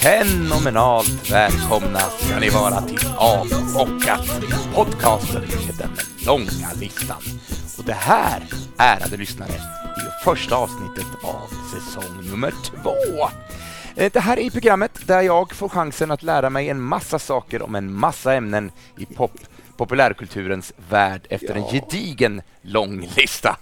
Fenomenalt välkomna ska ni vara till Avbockat, podcasten med långa listan. Och det här, ärade lyssnare, är ju första avsnittet av säsong nummer två. Eh, Det här är programmet där jag får chansen att lära mig en massa saker om en massa ämnen i pop populärkulturens värld efter en gedigen lång lista.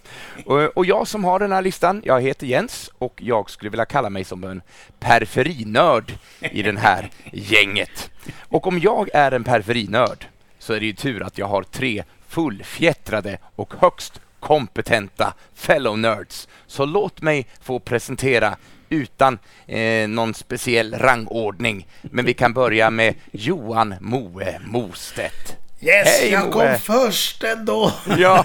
Och, och jag som har den här listan, jag heter Jens och jag skulle vilja kalla mig som en periferinörd i den här gänget. Och om jag är en periferinörd så är det ju tur att jag har tre fullfjättrade och högst kompetenta fellow nerds. Så låt mig få presentera utan eh, någon speciell rangordning. Men vi kan börja med Johan Moe Mostedt. Yes, Hej, jag Moe. kom först ändå. Ja,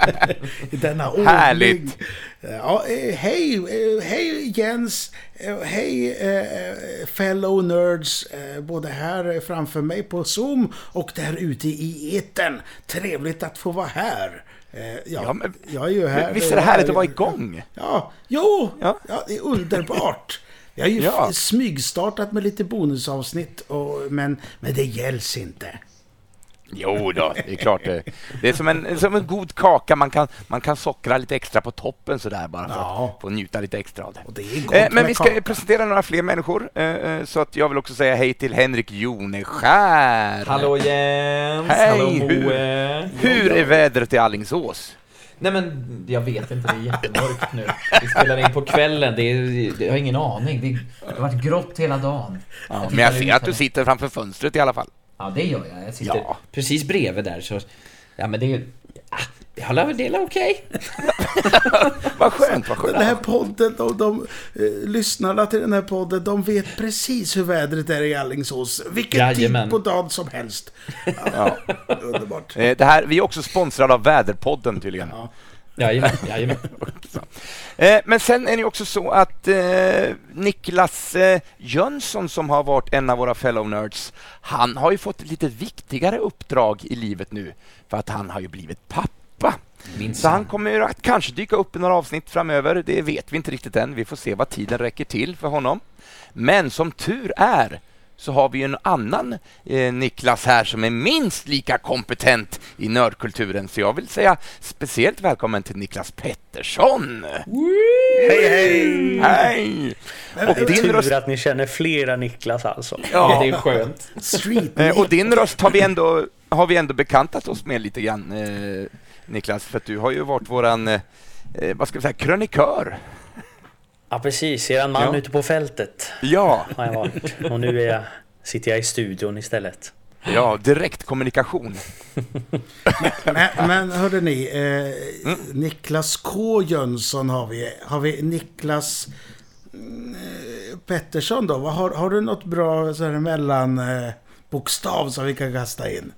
denna ordning. Härligt. Ja, eh, hej, eh, hej Jens. Eh, Hej eh, fellow nerds. eh, Både här framför mig på Zoom och där ute i etern. Trevligt att få vara här. Eh, Ja, Ja, men- jag är ju här. visst är det härligt att vara igång? Ja, jo, Ja. ja. det är underbart. Vi har ju Ja. smygstartat med lite bonusavsnitt, och, men, men det gälls inte. Jo då, det är klart det. Det är som en, som en god kaka, man kan, man kan sockra lite extra på toppen sådär bara för Ja. att få njuta lite extra av det. Och det är gott Eh, men vi ska kaka. presentera några fler människor, eh, eh, så att jag vill också säga hej till Henrik Joneskär. Hallå Jens! Hej, Hallå hur- Moe! Hur är vädret i Allingsås? Nej men jag vet inte, det är jättemörkt nu. Vi spelar in på kvällen, det är, jag har ingen aning. Det, det har varit grått hela dagen. Ja, men jag ser att du sitter framför fönstret i alla fall. Ja det gör jag, jag sitter Ja. precis bredvid där så... Ja men det är ja, det är det är okej. Vad skönt, vad skönt. Den här podden, de, de eh, lyssnarna till den här podden, de vet precis hur vädret är i Alingsås. Vilken Jajamän. tid på dagen som helst. Ja, underbart. Eh, Det här, vi är också sponsrade av Väderpodden tydligen. Ja. Jajamän, jajamän. Eh, Men sen är det också så att eh, Niklas eh, Jönsson som har varit en av våra fellow nerds, han har ju fått ett lite viktigare uppdrag i livet nu för att han har ju blivit pappa. Så han kommer ju att kanske dyka upp i några avsnitt framöver, det vet vi inte riktigt än. Vi får se vad tiden räcker till för honom. Men som tur är så har vi en annan eh, Niklas här som är minst lika kompetent i nördkulturen. Så jag vill säga speciellt välkommen till Niklas Pettersson! Hej hej! Hej! Och Det är din, tur röst, att ni känner flera Niklas alltså. Ja, ja, det är skönt. Street eh, och din röst har vi ändå, har vi ändå bekantat oss med lite grann, eh, Niklas, för att du har ju varit våran, eh, eh, vad ska vi säga, krönikör. Ja precis, eran man Ja. ute på fältet Ja, har jag varit. Och nu är jag, sitter jag i studion istället. ja, direktkommunikation. Men, men hörde ni, eh, Mm. Niklas K Jönsson har vi. Har vi Niklas eh, Pettersson då? Har, har du något bra så här, mellan eh, bokstav som vi kan kasta in?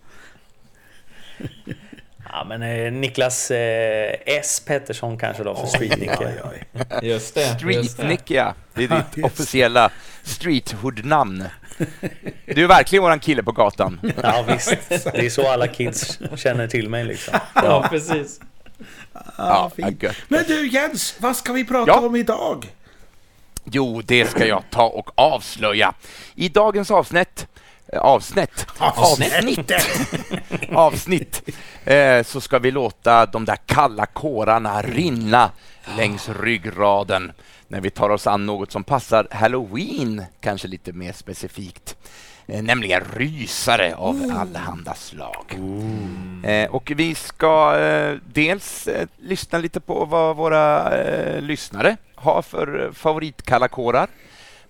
Ja men eh, Niklas eh, S Pettersson kanske då för Street oj. Just det. Street det. Nick, ja. Det är Ja, ditt officiella streethood-namn. Du är verkligen våran kille på gatan. Ja visst, det är så alla kids känner till mig liksom. Ja, precis. Ja, fint. gött. Men du Jens, vad ska vi prata Ja. om idag? Jo, det ska jag ta och avslöja. I dagens avsnitt Avsnitt. Avsnitt. Avsnitt. Eh, så ska vi låta de där kalla kårarna rinna längs ryggraden när vi tar oss an något som passar Halloween, kanske lite mer specifikt. Eh, nämligen rysare av allehanda slag. Eh, och vi ska eh, dels eh, lyssna lite på vad våra eh, lyssnare har för eh, favoritkalla kårar.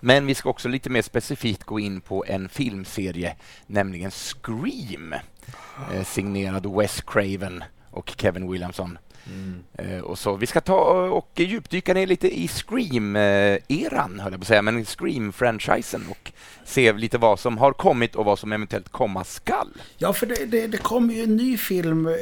Men vi ska också lite mer specifikt gå in på en filmserie, nämligen Scream, eh, signerad Wes Craven och Kevin Williamson. Eh, och så. Vi ska ta och djupdyka ner lite i Scream-eran, höll jag på att säga, men Scream-franchisen och se lite vad som har kommit och vad som eventuellt komma skall. Ja, för det, det, det kommer ju en ny film. eh,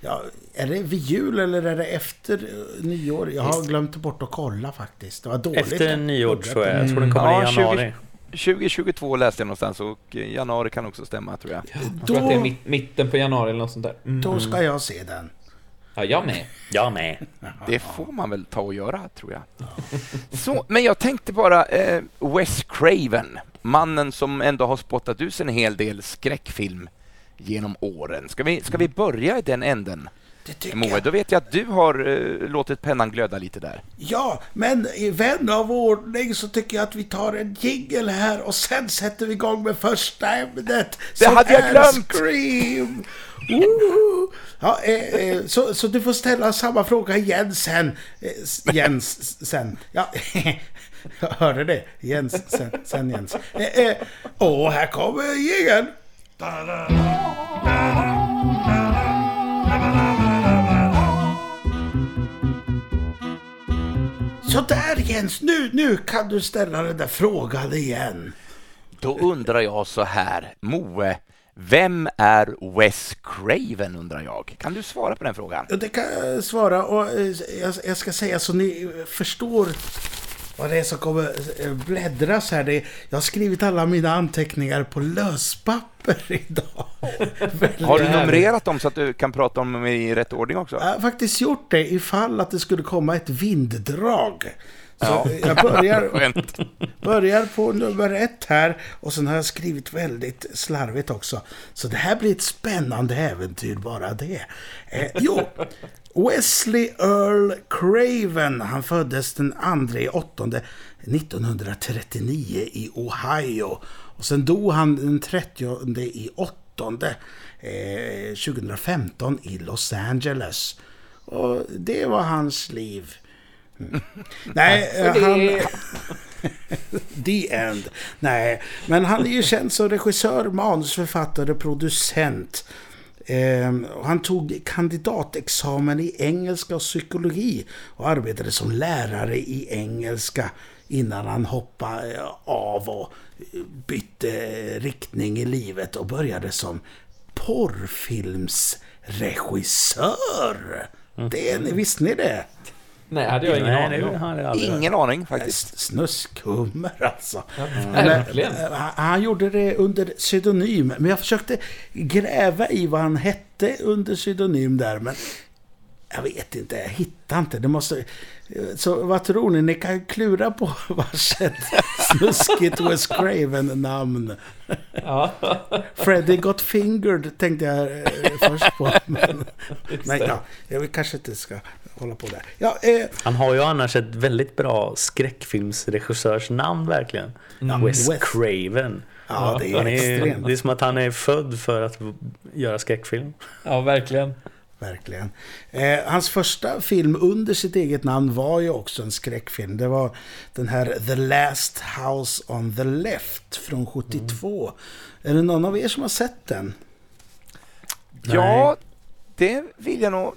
Ja, är det vid jul eller är det efter eh, nyår? Jag har glömt bort att kolla faktiskt. Det var dåligt. Efter nyår tror jag. Jag tror den kommer Ja, i januari. 2022 läste jag någonstans och januari kan också stämma tror jag. Jag tror att det är mitt, mitten på januari eller något sånt där. Mm. Då ska jag se den. Ja, jag med. Jag med. Det får man väl ta och göra, tror jag. Så, men jag tänkte bara, eh, Wes Craven, mannen som ändå har spottat ut en hel del skräckfilm genom åren. Ska vi, ska vi börja i den änden? Det tycker Moe, jag. då vet jag att du har eh, låtit pennan glöda lite där. Ja, men i vän av ordning så tycker jag att vi tar en jingle här och sen sätter vi igång med första ämnet. Det hade jag glömt! Scream! Woho! Ja, eh, eh, så, så du får ställa samma fråga igen sen. Eh, Jens sen. Ja, jag hörde det. Jens sen, sen Jens. Eh, eh, och här kommer jingeln. Så där Jens, nu, nu kan du ställa den där frågan igen. Då undrar jag så här, Moe, vem är Wes Craven undrar jag? Kan du svara på den frågan? Det kan jag svara och eh, jag ska säga så ni förstår vad det är som kommer eh, bläddras här. Det, jag har skrivit alla mina anteckningar på löspapper idag. Har du numrerat dem så att du kan prata om dem i rätt ordning också? Jag har faktiskt gjort det ifall att det skulle komma ett vinddrag. Så Ja. jag börjar, börjar på nummer ett här och sen har jag skrivit väldigt slarvigt också. Så det här blir ett spännande äventyr bara det. Eh, jo, Wesley Earl Craven, han föddes den 2 i 8 1939 i Ohio. Och sen dog han den 30 i 8 eh, 2015 i Los Angeles. Och det var hans liv. Mm. Nej, eh, han... The End. Nej, men han är ju känd som regissör, manusförfattare, producent. Och han tog kandidatexamen i engelska och psykologi och arbetade som lärare i engelska innan han hoppade eh, av och eh, bytte riktning i livet och började som porrfilmsregissör. Det, visste ni det? Nej, hade jag ingen Nej, aning om. jag aldrig hört. Ingen aning faktiskt. Snuskhummer alltså. Verkligen. Men, eh, han- gjorde det under pseudonym. Men jag försökte gräva i vad han hette under pseudonym där. Men jag vet inte, jag hittar inte. Det måste... Så vad tror ni? Ni kan klura på varsitt snuskigt Wes Craven-namn. Ja. Freddy Got Fingered tänkte jag eh, först på. Men, men ja, vi kanske inte ska hålla på där. Ja, eh, Han har ju annars ett väldigt bra skräckfilmsregissörsnamn verkligen. Wes Wes. Craven. ja det är Han är, extremt. det är som att han är född för att göra skräckfilm. ja, verkligen. Verkligen. Eh, hans första film under sitt eget namn var ju också en skräckfilm. Det var den här The Last House on the Left från 72. Är det någon av er som har sett den? Ja, det vill jag nog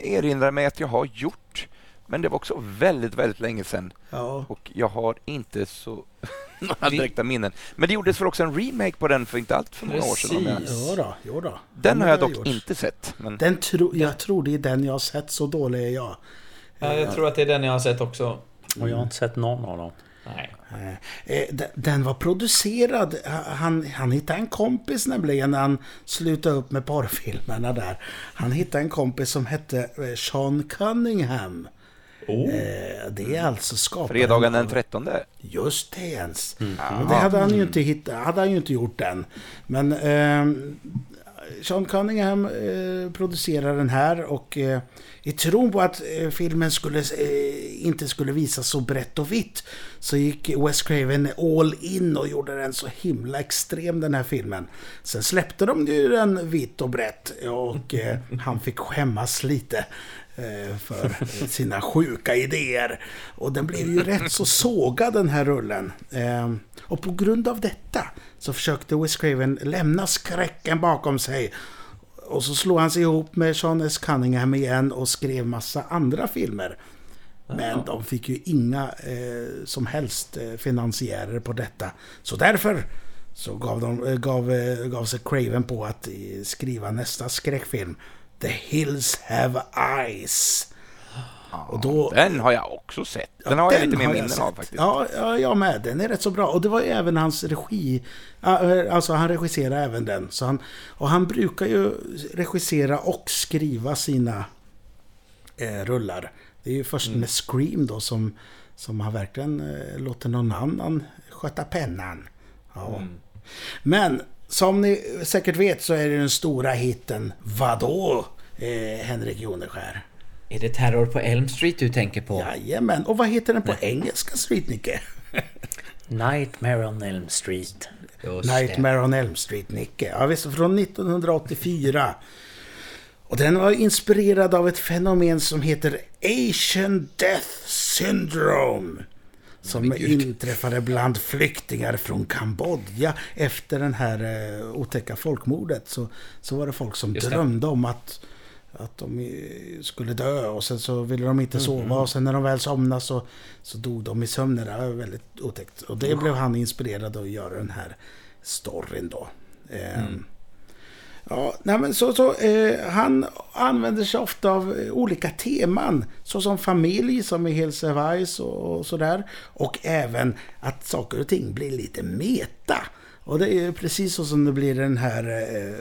erinra mig att jag har gjort. Men det var också väldigt, väldigt länge sedan Ja. och jag har inte så några direkta minnen. Men det gjordes väl också en remake på den för inte allt för många år sedan. Precis. Jo då, jo då. Den har jag dock gjorts. inte sett. Men Den tro, jag tror det är den jag har sett, så dålig är jag. Ja, jag tror att det är den jag har sett också. Och jag har inte sett någon av dem. Nej. Eh, den- Den var producerad, han, han hittade en kompis nämligen när han slutade upp med porrfilmerna där. Han hittade en kompis som hette eh, Sean Cunningham. Oh. Eh, Det är alltså skaparen fredagen den av- 13. Just det ens. Mm. Det hade han ju inte hittat, hade han ju inte gjort än. Men eh, Sean Cunningham eh, producerar den här och eh, i tron på att eh, filmen skulle, eh, inte skulle visas så brett och vitt så gick Wes Craven all in och gjorde den så himla extrem den här filmen. Sen släppte de ju den vitt och brett och eh, han fick skämmas lite eh, för sina sjuka idéer. Och den blev ju rätt så sågad den här rullen. Eh, Och på grund av detta så försökte Wes Craven lämna skräcken bakom sig och så slog han sig ihop med Sean S. Cunningham igen och skrev massa andra filmer. Men de fick ju inga eh, som helst eh, finansiärer på detta. Så därför så gav, de, eh, gav, eh, gav sig Craven på att skriva nästa skräckfilm. The Hills Have Eyes. Och då, Den har jag också sett. Den har jag lite mer minnen av faktiskt. Ja, ja, jag med. Den är rätt så bra. Och det var ju även hans regi. ja, eh, Alltså han regisserar även den. Så han, och han brukar ju regissera och skriva sina eh, rullar. Det är ju först Mm. med Scream då som, som han verkligen eh, låter någon annan sköta pennan. Ja. Mm. Men som ni säkert vet så är det den stora hitten Vadå? Eh, Henrik Joneskär. Är det Terror på Elm Street du tänker på? Jajamän. Och vad heter den på engelska, Street Nicke? Nightmare on Elm Street. Just det. Nightmare on Elm Street, Nicke. Ja, visst, från 1984. Och den var inspirerad av ett fenomen som heter Asian Death Syndrome. Som inträffade bland flyktingar från Kambodja efter den här eh, otäcka folkmordet. Så, så var det folk som det. drömde om att, att de skulle dö och sen så ville de inte Mm, sova och sen när de väl somnade så, så dog de i sömnen. Det var väldigt otäckt. Och det blev han inspirerad att göra den här storyn då. Eh, Ja, nej men så, så, eh, han använder sig ofta av eh, olika teman. Såsom familj, som i Hills och, och sådär. Och även att saker och ting blir lite meta. Och det är ju precis så som det blir den här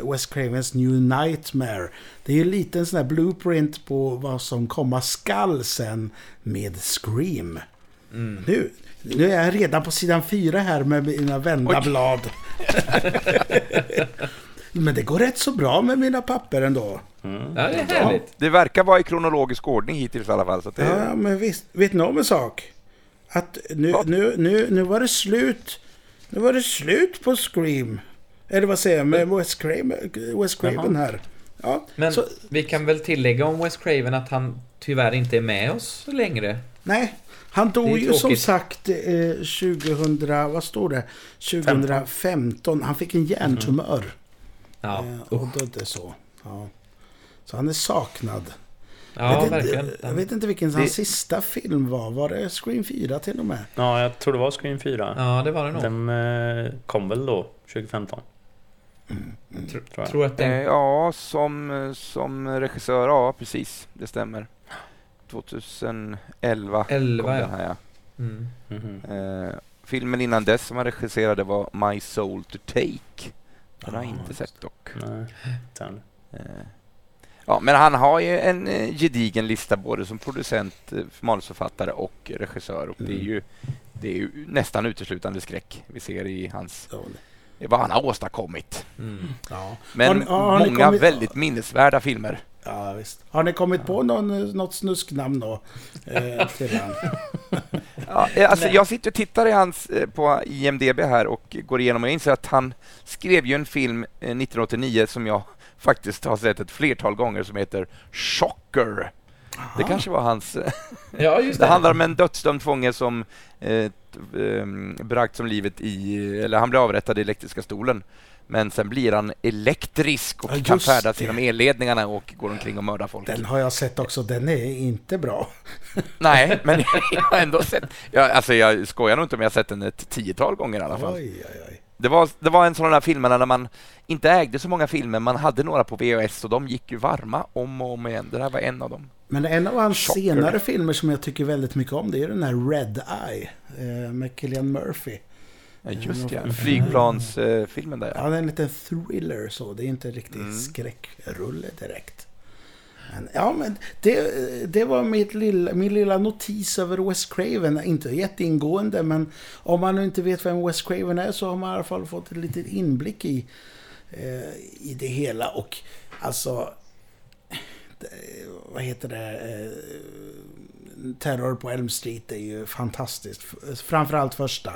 eh, Wes Cravens New Nightmare. Det är ju lite en sån här blueprint på vad som komma skall sen med Scream. Nu, nu är jag redan på sidan fyra här med mina vända Oj. blad. Men det går rätt så bra med mina papper ändå. Ja, det är härligt. Det verkar vara i kronologisk ordning hittills i alla fall. Så det, Ja, men visst. Vet ni om en sak? Att nu, Ja. nu, nu, nu var det slut. Nu var det slut på Scream. Eller vad säger jag? Med Wes Craven, Wes Craven här. Ja, Men så, vi kan väl tillägga om Wes Craven att han tyvärr inte är med oss längre. nej. Han dog ju som sagt eh, 2000, vad står det? 2015. Han fick en hjärntumör. Ja, eh, och dödde så. Ja. Så han är saknad. Ja jag, vet, verkligen. inte- jag vet inte vilken hans Det- sista film var. Var det Scream 4 till och med? Ja, jag tror det var Scream 4. Ja, det var det nog. Den eh, kom väl då, 2015. Tr- tror jag. tror att eh, den... ja, som, som regissör, ja precis. Det stämmer. 2011 11, kom ja. den här, ja. Mm. Mhm. Eh, filmen innan dess som han regisserade var My Soul to Take. Den har jag Ja, inte sett dock. Nej. Eh, Ja, men han har ju en eh, gedigen lista både som producent, eh, manusförfattare och regissör. Och det, är ju, det är ju nästan uteslutande skräck vi ser i hans, i vad han har åstadkommit. Mm. ja. Men Har ni- har många kommit- väldigt minnesvärda filmer. Ja, visst. Har ni kommit på någon, eh, något snusknamn då? Eh, till han? Ja, eh, alltså jag sitter och tittar i hans, eh, på IMDB här och går igenom och jag inser att han skrev ju en film eh, 1989 som jag faktiskt har sett ett flertal gånger som heter Shocker. Det kanske var hans... Ja, just Det det. handlar om en dödsdömd fånge som eh, ehm, bragt som livet i, eller han blir avrättad i elektriska stolen. Men sen blir han elektrisk och Ja, kan färdas det. genom elledningarna och går omkring och mördar folk. Den har jag sett också. Den är inte bra. Nej, men jag har ändå sett... Jag, alltså jag skojar nog inte om jag har sett den ett tiotal gånger i alla fall. Oj, oj, oj. Det var, det var en sån där filmerna när man inte ägde så många filmer, man hade några på VHS och de gick ju varma om och om igen. Det där var en av dem. Men en av hans Chocker. senare filmer som jag tycker väldigt mycket om, det är den här Red Eye eh, med Killian Murphy. Ja, just det, ja. flygplansfilmen där ja. Ja, det är en liten thriller så. Det är inte riktigt Mm. skräckrulle direkt. Ja, men det, det var mitt lilla, min lilla notis över Wes Craven. Inte jätteingående, men om man nu inte vet vem Wes Craven är så har man i alla fall fått en liten inblick i, eh, i det hela. Och alltså, det, vad heter det? Eh, Terror på Elm Street är ju fantastiskt. Framförallt första.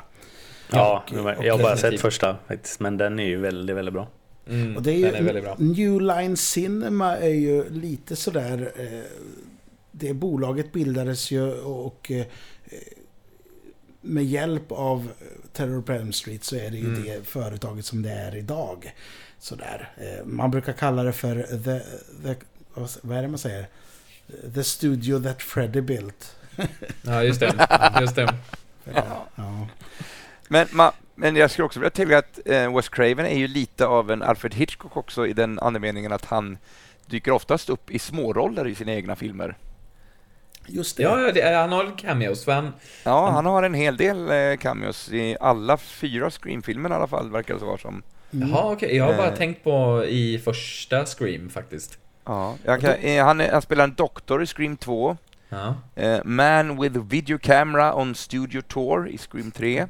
Ja, och- jag har bara sett första faktiskt. Men den är ju väldigt, väldigt bra. Mm, Och det är ju, den är väldigt bra. New Line Cinema är ju lite sådär... Eh, det bolaget bildades ju och eh, med hjälp av Terror på Elm Street så är det ju Mm. det företaget som det är idag. sådär. Eh, man brukar kalla det för the, the, vad är det man säger? The studio that Freddy built. Ja, just det. Just det. Ja. ja. Men, ma, men jag skulle också vilja tillägga att eh, Wes Craven är ju lite av en Alfred Hitchcock också i den andemeningen att han dyker oftast upp i småroller i sina egna filmer. Just det. Ja, det, han har cameos. För han, Ja, han har en hel del eh, cameos i alla fyra Scream-filmer i alla fall, verkar det vara som. Jaha, okej. Jag har bara Eh. tänkt på i första Scream faktiskt. Ja, jag kan, eh, han, är, han spelar en doktor i Scream 2. Ja. Eh, Man with video camera on studio tour i Scream 3.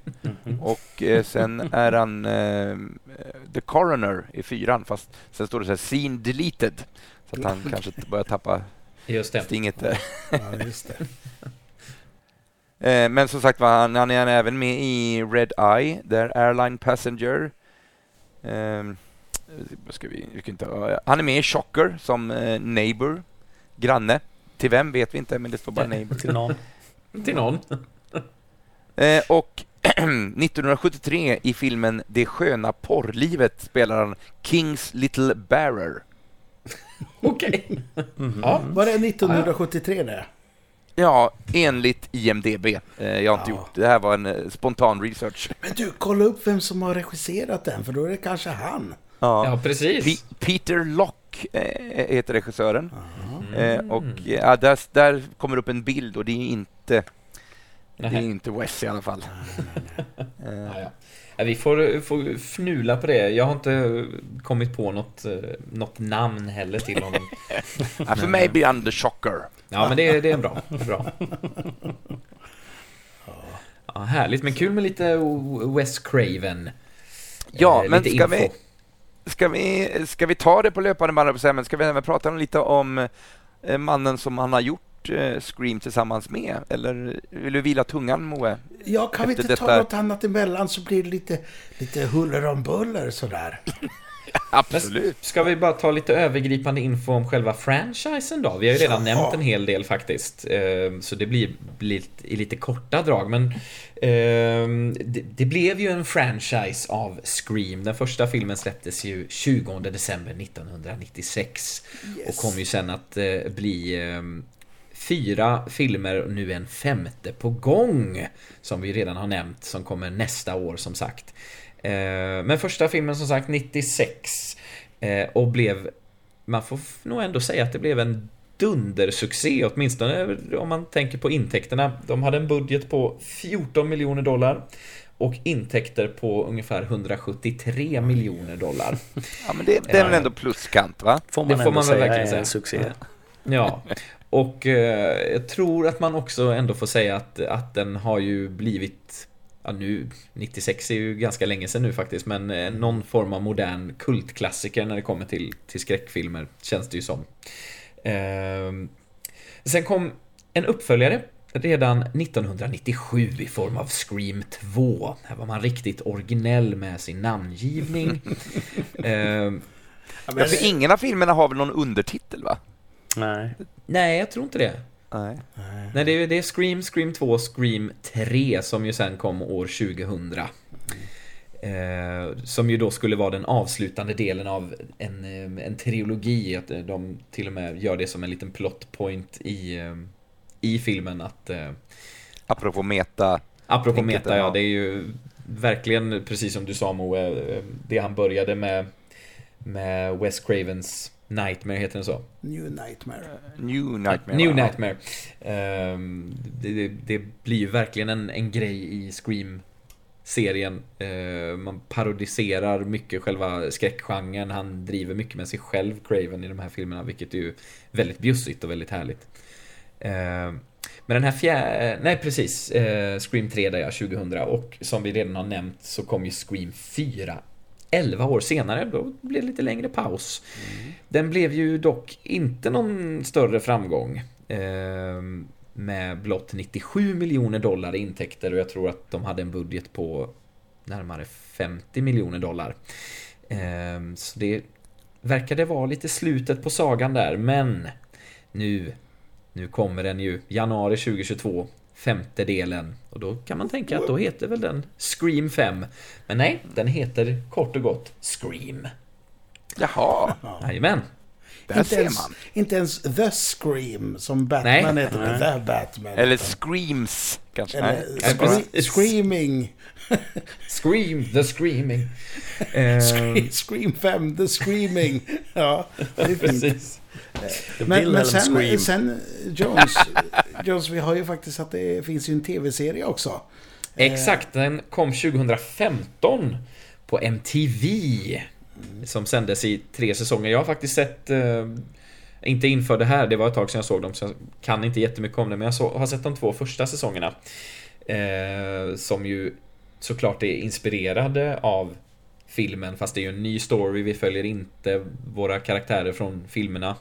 Och eh, sen är han eh, The Coroner i fyran, fast sen står det så här Scene deleted. Så att han kanske börjar tappa Just det. stinget där. Ja, just det. Eh, men som sagt var, han, han är även med i Red Eye, där Airline Passenger. Ehm, vi, vi kan inte, ja, han är med i Shocker som eh, neighbor, granne. Till vem vet vi inte, men det står bara neighbor. Till någon. Till någon. Eh, och 1973 i filmen Det sköna porrlivet spelar han Kings Little Bearer. Okej. Mhm. Ja. Var det 1973 det? Ja, enligt IMDB. Eh, jag har inte Ja. gjort det här var en eh, spontan research. Men du, kolla upp vem som har regisserat den, för då är det kanske han. Ja, precis. Pe- Peter Lock eh, heter regissören. Ja. Eh, och ja, där, där kommer upp en bild och det är inte det är inte Wes i alla fall. Ja, Eh, ja. Ja, vi får, får fnula på det. Jag har inte kommit på något, eh, något namn heller till honom. ja, för mig blir han The Shocker. Ja, men det, är bra. Det är bra. Ja, härligt, men kul med lite Wes Craven. Ja, Eh, men ska info. vi, ska, vi, ska vi ta det på löpande band, men ska vi även prata lite om mannen som han har gjort eh, Scream tillsammans med? Eller vill du vila tungan, Moe? Ja, kan vi inte ta detta- något annat emellan så blir det lite, lite huller om buller sådär. Absolut. Ska vi bara ta lite övergripande info om själva franchisen då? Vi har ju redan Ja. nämnt en hel del faktiskt. Eh, Så det blir, i lite korta drag. Men eh, det, blev ju en franchise av Scream. Den första filmen släpptes ju 20 december 1996. Och kom ju sen att eh, bli fyra filmer och nu en femte på gång. Som vi redan har nämnt, som kommer nästa år som sagt. Eh, Men första filmen som sagt 96 eh, och blev, man får nog ändå säga att det blev en dundersuccé, åtminstone om man tänker på intäkterna. De hade en budget på 14 miljoner dollar och intäkter på ungefär 173 miljoner dollar. Ja, men det, det är väl ändå pluskant, va? Får man Det får man väl säga verkligen är säga. en succé. Ja, och eh, jag tror att man också ändå får säga att, att den har ju blivit Ja nu, 96 är ju ganska länge sedan nu faktiskt, men eh, någon form av modern kultklassiker när det kommer till, till skräckfilmer, känns det ju som. Ehm, sen kom en uppföljare redan 1997 i form av Scream 2. Här var man riktigt originell med sin namngivning. Ehm, Ja, för ingen av filmerna har väl någon undertitel, va? Nej. nej, jag tror inte det. Nej. Nej, det är, det är Scream, Scream 2, Scream 3 som ju sen kom år 2000. Eh, som ju då skulle vara den avslutande delen av en, eh, en trilogi. Att eh, de till och med gör det som en liten plot point i, eh, i filmen. Att, eh, Apropå meta. apropå meta, ja, det är ju verkligen precis som du sa Moe, det han började med, med Wes Cravens Nightmare, heter den så? New Nightmare. New Nightmare. New? Nightmare. Ehm, det, det, det blir ju verkligen en, en grej i Scream-serien. Ehm, man parodiserar mycket själva skräckgenren. Han driver mycket med sig själv, Craven, i de här filmerna, vilket är ju väldigt bjussigt och väldigt härligt. Ehm, men den här fjärde, nej precis, eh, Scream 3 där jag 2000 och som vi redan har nämnt så kom ju Scream 4 11 år senare, då blev det lite längre paus. Den blev ju dock inte någon större framgång. Eh, med blott 97 miljoner dollar i intäkter och jag tror att de hade en budget på närmare 50 miljoner dollar. Eh, så det verkade vara lite slutet på sagan där, men nu, nu kommer den ju januari 2022 femte delen. Och då kan man tänka att då heter väl den Scream 5. Men nej, den heter kort och gott Scream. Jaha, Jajamän. där inte, ser ens, man. inte ens The Scream som Batman Nej. heter, men The Batman. Eller Screams, kanske. Eller Nej. Nej, scre-. Screaming. Scream, the screaming. Eh, Scream 5, The Screaming. Ja, det är fint. precis. Men, men Wilhelm sen, sen Jones, Jones, vi har ju faktiskt att det finns ju en tv-serie också. Exakt, den kom 2015 på MTV. Som sändes i tre säsonger. Jag har faktiskt sett, eh, inte inför det här, det var ett tag sedan jag såg dem så jag kan inte jättemycket om det. Men jag så, har sett de två första säsongerna. Eh, som ju såklart är inspirerade av filmen fast det är ju en ny story. Vi följer inte våra karaktärer från filmerna.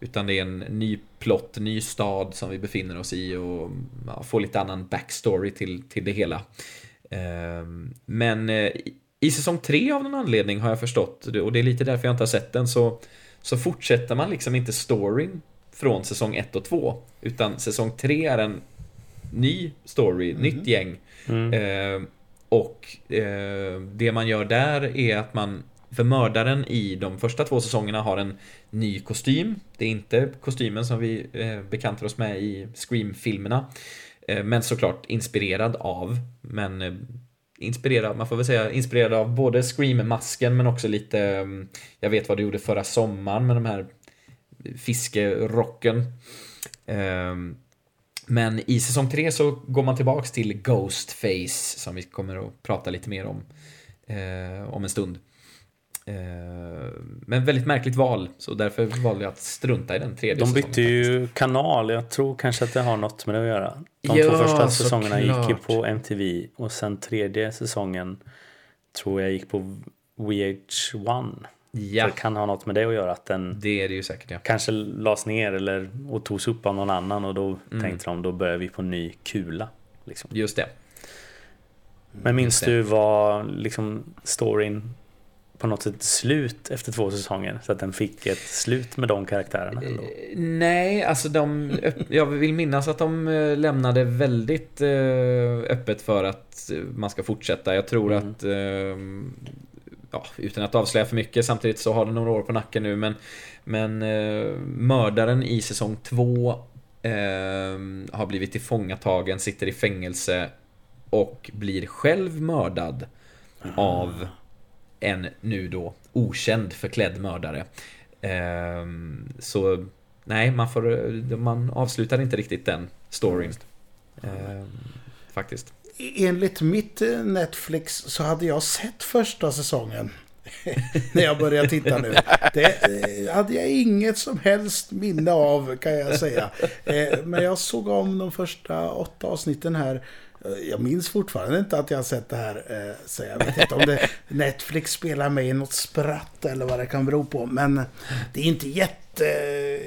Utan det är en ny plott, ny stad som vi befinner oss i och ja, får lite annan backstory till, till det hela. Ehm, Men eh, i- säsong tre av någon anledning har jag förstått, och det är lite därför jag inte har sett den, så, så fortsätter man liksom inte storyn från säsong 1 och 2. Utan säsong 3 är en ny story, nytt gäng. Eh, och eh, det man gör där är att man för mördaren i de första två säsongerna har en ny kostym. Det är inte kostymen som vi eh, bekantar oss med i Scream-filmerna. Eh, men såklart inspirerad av. Men eh, inspirerad, man får väl säga inspirerad av både Scream-masken men också lite eh, Jag vet vad du gjorde förra sommaren med de här fiskerocken. Ehm, men i säsong 3 så går man tillbaks till Ghostface som vi kommer att prata lite mer om eh, om en stund. Eh, men väldigt märkligt val, så därför valde jag att strunta i den tredje De säsongen. bytte ju kanal. Jag tror kanske att det har något med det att göra. De Ja, två första säsongerna gick ju på MTV och sen tredje säsongen tror jag gick på VH1. Ja, Det kan ha något med det att göra. Att den det är det ju säkert ja. kanske lades ner eller, och togs upp av någon annan och då Mm. tänkte de då börjar vi på ny kula. Liksom. Just det. Men minns det. du vad liksom storyn på något sätt slut efter två säsonger? Så att den fick ett slut med de karaktärerna ändå? Eh, Nej, alltså de, jag vill minnas att de eh, lämnade väldigt eh, öppet för att man ska fortsätta. Jag tror Mm. att, eh, ja, utan att avslöja för mycket, samtidigt så har de några år på nacken nu, men, men eh, mördaren i säsong två eh, har blivit tillfångatagen, sitter i fängelse och blir själv mördad av en nu då okänd förklädd mördare. Ehm, så nej, man, får, man avslutar inte riktigt den storyn. Ehm, faktiskt. Enligt mitt eh, Netflix så hade jag sett första säsongen. När jag började titta nu. Det eh, hade jag inget som helst minne av kan jag säga. Eh, men jag såg om de första åtta avsnitten här. Eh, Jag minns fortfarande inte att jag har sett det här. eh, Så jag vet inte om det Netflix spelar mig i något spratt eller vad det kan bero på. Men det är inte jätte,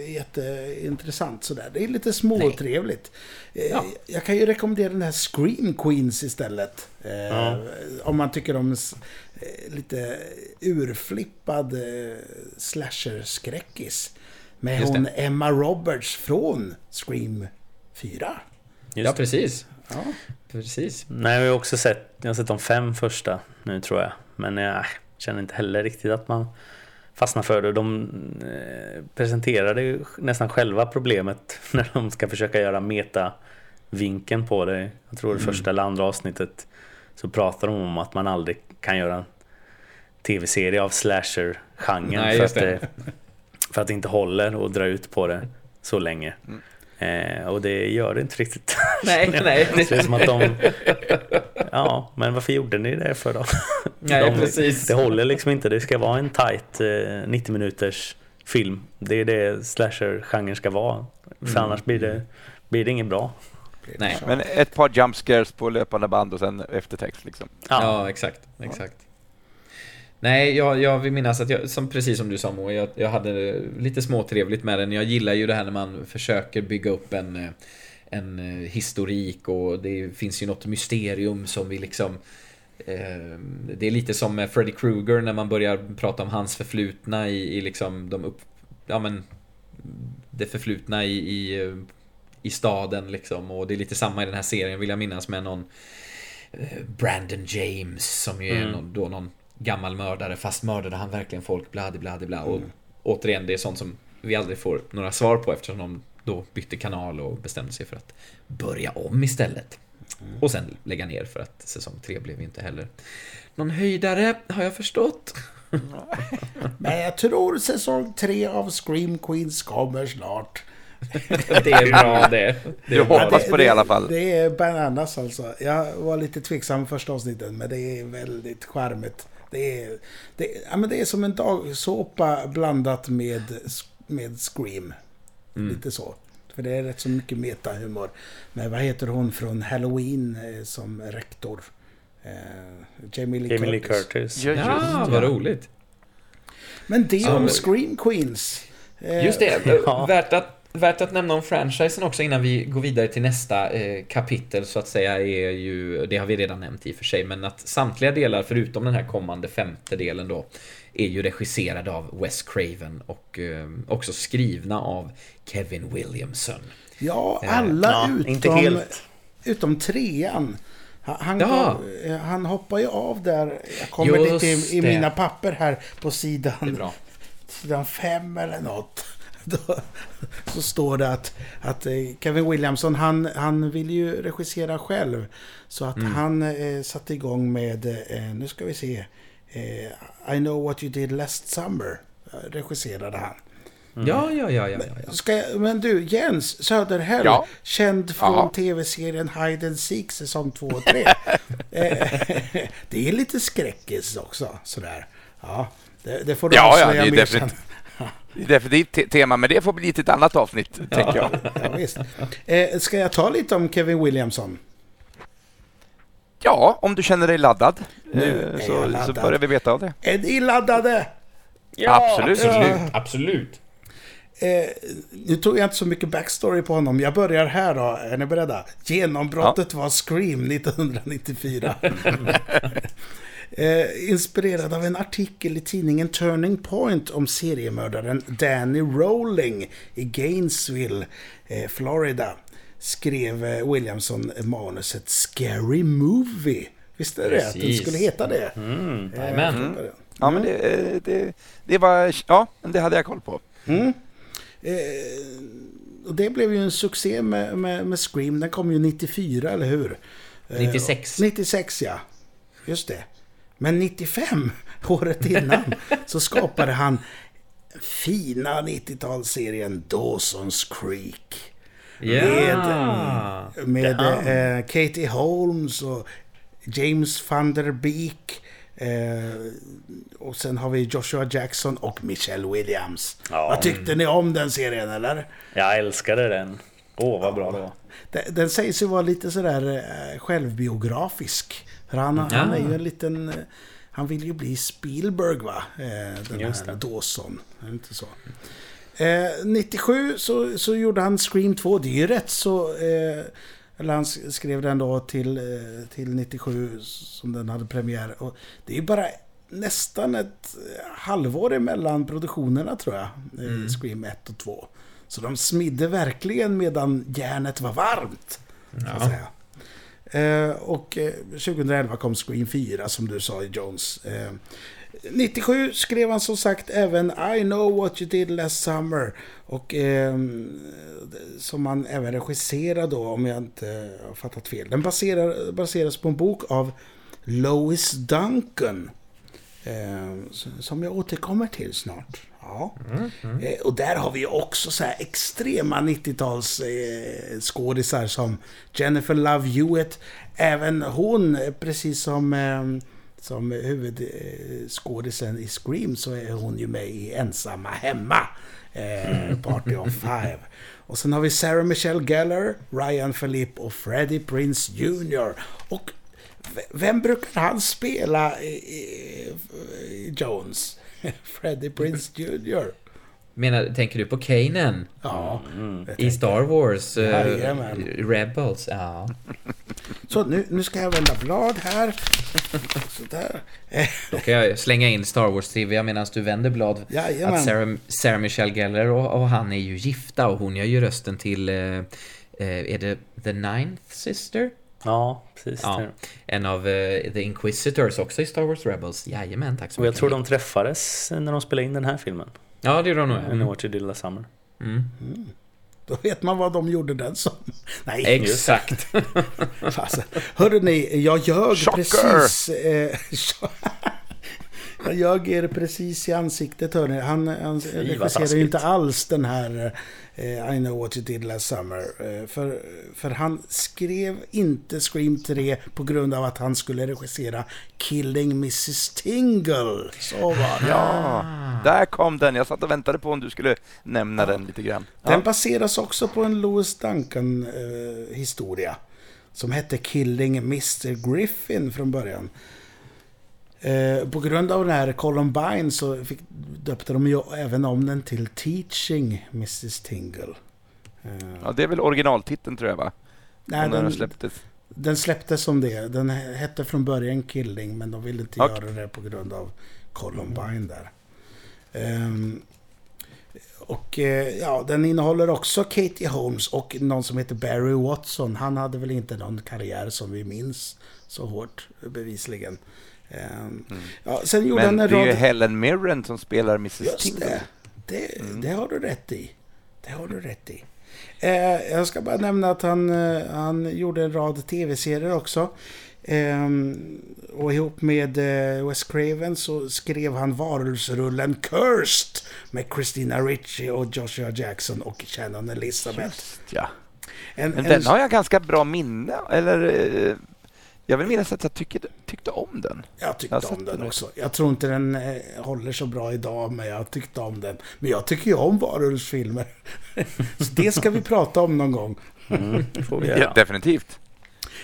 jätteintressant sådär. Det är lite småtrevligt. Eh, Ja. Jag kan ju rekommendera den här Scream Queens istället. Eh, Om man tycker om lite urflippad slasher-skräckis. Med Just hon Emma Roberts från Scream 4. Ja, precis. Ja. Precis. Nej, jag har också sett, jag har sett de fem första nu tror jag. Men jag känner inte heller riktigt att man fastnar för det. De eh, presenterade ju nästan själva problemet när de ska försöka göra meta-vinkeln på det. Jag tror det Mm. första eller andra avsnittet så pratar de om att man aldrig kan göra en tv-serie av slasher-genren för, att det, för att det inte håller och dra ut på det så länge. Mm. Eh, och det gör det inte riktigt. Nej, nej. Det är som att de... Ja, men varför gjorde ni det för då? Nej, de, precis. Det håller liksom inte. Det ska vara en tight eh, 90 minuters film. Det är det slasher-genren ska vara. För Mm. annars blir det, blir det inget bra. Nej. Men ett par jump scares på löpande band och sen eftertext liksom. Ja, Ja, exakt. exakt. Nej, jag, jag vill minnas att jag, som, precis som du sa Moa, jag, jag hade lite småtrevligt med den. Jag gillar ju det här när man försöker bygga upp en, eh, en eh, historik och det finns ju något mysterium som vi liksom eh, Det är lite som med Freddy Krueger när man börjar prata om hans förflutna i, i liksom de upp... Ja men Det förflutna i, i, i staden liksom och det är lite samma i den här serien vill jag minnas med någon Brandon James som ju är Mm. någon, då någon gammal mördare fast mördade han verkligen folk, bladi bladi bla. Och återigen, det är sånt som vi aldrig får några svar på eftersom de då bytte kanal och bestämde sig för att börja om istället. Och sen lägga ner för att säsong 3 blev inte heller någon höjdare, har jag förstått. Men jag tror säsong tre av Scream Queens kommer snart. Det är bra det. det Du hoppas på det i alla fall. Det är bananas alltså. Jag var lite tveksam första avsnittet, men det är väldigt charmigt. Det är, det, ja, men det är som en dagsåpa blandat med, med Scream. Mm. Lite så. För det är rätt så mycket metahumor. Men vad heter hon från Halloween eh, som rektor? Eh, Jamie Lee Jamie Lee Curtis. Curtis. Ja, just Ja, vad roligt. Men det om Scream Queens. Eh, Just det, Ja. värt, att, värt att nämna om franchisen också innan vi går vidare till nästa eh, kapitel så att säga är ju, det har vi redan nämnt i och för sig, men att samtliga delar förutom den här kommande femte delen då är ju regisserade av Wes Craven och eh, också skrivna av Kevin Williamson. Ja, Eh, alla Ja, utom, inte helt. utom trean. Han, han, Ja. går- eh, han hoppar ju av där. Jag kommer Just lite i, i mina papper här på sidan, sidan fem eller något. Då, så står det att, att eh, Kevin Williamson, han, han vill ju regissera själv. Så att Mm. han eh, satte igång med, eh, nu ska vi se, eh, I know what you did last summer. eh, Regisserade han. Ja, ja, ja, ja, ja, ja. Ska jag, men du, Jens Söderhäll, Ja. känd från Ja. tv-serien Hide and Seek säsong 2 och 3. Eh, det är lite skräckis också, sådär. Ja, det, det får du Ja, ja, avslöja är mer definitivt. sen. Det är definitivt te- tema, men det får bli ett annat avsnitt, tänker jag. Ja, visst. Eh, ska jag ta lite om Kevin Williamson? Ja, om du känner dig laddad, Nu eh, så, så laddad. börjar vi veta av det. Är ni laddade? Absolut. Absolut, absolut. Eh, nu tog jag inte så mycket backstory på honom. Jag börjar här då. Är ni beredda? Genombrottet var Scream 1994. eh, inspirerad av en artikel i tidningen Turning Point om seriemördaren Danny Rowling i Gainesville, eh, Florida. Skrev eh, Williamson manuset Scary Movie. Visste du det? Att den skulle heta det? Mm. Eh, Jajamän. Ja, men det, eh, det, det var... Ja, det hade jag koll på. Mm. Eh, och det blev ju en succé med, med, med Scream. Den kom ju 94, eller hur? Eh, 96. 96, ja. Just det. Men 95, året innan, så skapade han fina 90-talsserien Dawson's Creek. Ja. Med eh, Katie Holmes och James van der Beek. Eh, och sen har vi Joshua Jackson och Michelle Williams. Ja. Vad tyckte ni om den serien eller? Jag älskade den. Åh, vad bra det var. Den, den sägs ju vara lite sådär eh, självbiografisk. För han, han är ju en liten... eh, Han vill ju bli Spielberg va? Eh, den Just här. Dawson. Är det inte så? Eh, 97 så, så gjorde han Scream 2. Det är ju rätt så... Eh, eller han skrev den då till, eh, till 97 som den hade premiär. Och det är ju bara nästan ett halvår emellan produktionerna tror jag. Eh, Scream 1 och 2. Så de smidde verkligen medan järnet var varmt. Så att Ja. säga. Eh, och eh, 2011 kom Scream 4 som du sa i Jones. Eh, 97 skrev han som sagt även I know what you did last summer. Och eh, som han även regisserade då om jag inte har fattat fel. Den baserar, baseras på en bok av Lois Duncan. Eh, som jag återkommer till snart. Ja. Eh, och där har vi också så här extrema 90-tals eh, skådisar som Jennifer Love Hewitt. Även hon, eh, precis som, eh, som huvudskådisen i Scream, så är hon ju med i Ensamma Hemma. Eh, Party of Five. Och sen har vi Sarah Michelle Gellar, Ryan Philippe och Freddie Prince Jr. Och vem brukar han spela i, i, i Jones? Freddie Prince Jr. Menar, tänker du på Kanan? Ja. jag I Star Wars? Jajamän. Rebels? Ja. Så nu, nu ska jag vända blad här. Sådär. Då kan jag slänga in Star Wars trivia medan du vänder blad. Jajamän. Att Sarah, Sarah Michelle Gellar och, och han är ju gifta och hon gör ju rösten till... Eh, är det The Ninth Sister? Ja, precis. Ja. En av eh, The Inquisitors också i Star Wars Rebels. Jajamän, tack så Och jag mycket. tror de träffades när de spelade in den här filmen. Ja, det gjorde de nog. Know Mm. you did last summer. Mm. Då vet man vad de gjorde den som. Nej, Exakt. Hörde ni, jag ljög precis. Eh, jag ljög er precis i ansiktet, hörni. Han, han regisserar inte alls den här eh, I know what you did last summer. Eh, för, för han skrev inte Scream 3 på grund av att han skulle regissera Killing Mrs. Tingle. Så var det. Ja, där kom den. Jag satt och väntade på om du skulle nämna den lite grann. Den Ja. baseras också på en Louis Duncan-historia. som hette Killing Mr. Griffin från början. Eh, på grund av den här Columbine så fick, döpte de ju även om den till Teaching Mrs. Tingle. Eh, Ja, det är väl originaltiteln tror jag va? nej, den den, släpptes. den släpptes som det. Den hette från början Killing men de ville inte Okej. göra det på grund av Columbine där. Ehm, och eh, ja, den innehåller också Katie Holmes och någon som heter Barry Watson. Han hade väl inte någon karriär som vi minns så hårt bevisligen. Ehm, ja, sen gjorde Men han det en är ju rad... Helen Mirren som spelar Mrs. Just Tingle. det. Det, Mm. det har du rätt i. Det har du rätt i. Eh, jag ska bara nämna att han, eh, han gjorde en rad tv-serier också. Ehm, och ihop med eh, Wes Craven så skrev han varulvsrullen Cursed med Christina Ricci och Joshua Jackson och Shannon Elizabeth. Just ja. En, Men en- den har jag ganska bra minne Eller eh, jag vill minnas att jag tycker, tyckte om den. Jag Jag tyckte sett om den också. Jag tror inte den eh, håller så bra idag, men jag tyckte om den. Men jag tycker ju om varulvsfilmer. så det ska vi prata om någon gång. Mm, det får vi Ja, definitivt.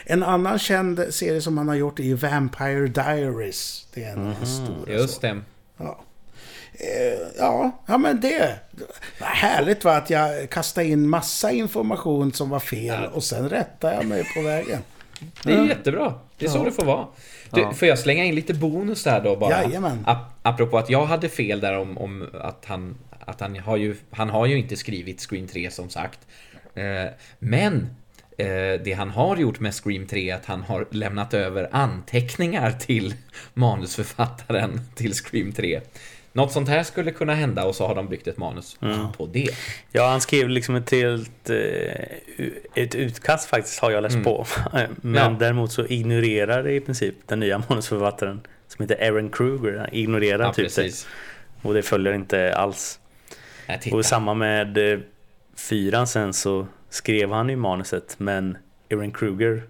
En annan känd serie som han har gjort är ju Vampire Diaries. Det är en Mhm. stor. Just det. Ja. Eh, ja, ja, men det. Vad härligt var att jag kastade in massa information som var fel och sen rättade jag mig på vägen. Det är jättebra. Det är så Ja. det får vara. Du, Ja. Får jag slänga in lite bonus där då bara? Jajamän. Ap- apropå att jag hade fel där om, om att han... Att han har ju... Han har ju inte skrivit Scream 3 som sagt. Eh, men eh, det han har gjort med Scream 3 är att han har lämnat över anteckningar till manusförfattaren till Scream 3. Något sånt här skulle kunna hända och så har de byggt ett manus på det. Ja, han skrev liksom ett helt... eh, Ett utkast faktiskt har jag läst Mm. på. Men Ja. däremot så ignorerar i princip den nya manusförfattaren som heter Aaron Kruger. Han ignorerar Ja, typ precis. det. Och det följer inte alls. Och samma med eh, fyran sen så skrev han ju manuset men Aaron Kruger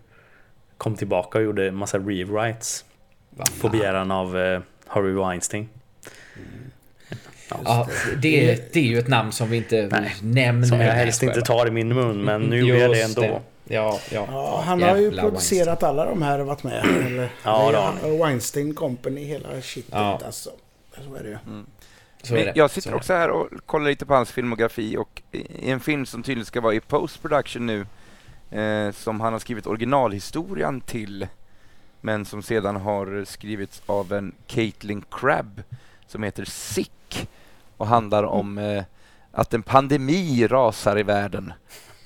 kom tillbaka och gjorde massa rewrites på begäran av eh, Harvey Weinstein. Ja, det, det är ju ett namn som vi inte Nej, nämner. Som jag helst inte tar i min mun men nu gjorde jag det ändå. Ja, ja. Ja, han har ju producerat alla de här och varit med. Eller, Ja, det det är Weinstein Company, hela shitet Ja. alltså. Så är det ju. Så är Men det. jag sitter det. också här och kollar lite på hans filmografi och i en film som tydligen ska vara i post-production nu eh, som han har skrivit originalhistorien till men som sedan har skrivits av en Caitlin Crabb som heter Sick och handlar om eh, att en pandemi rasar i världen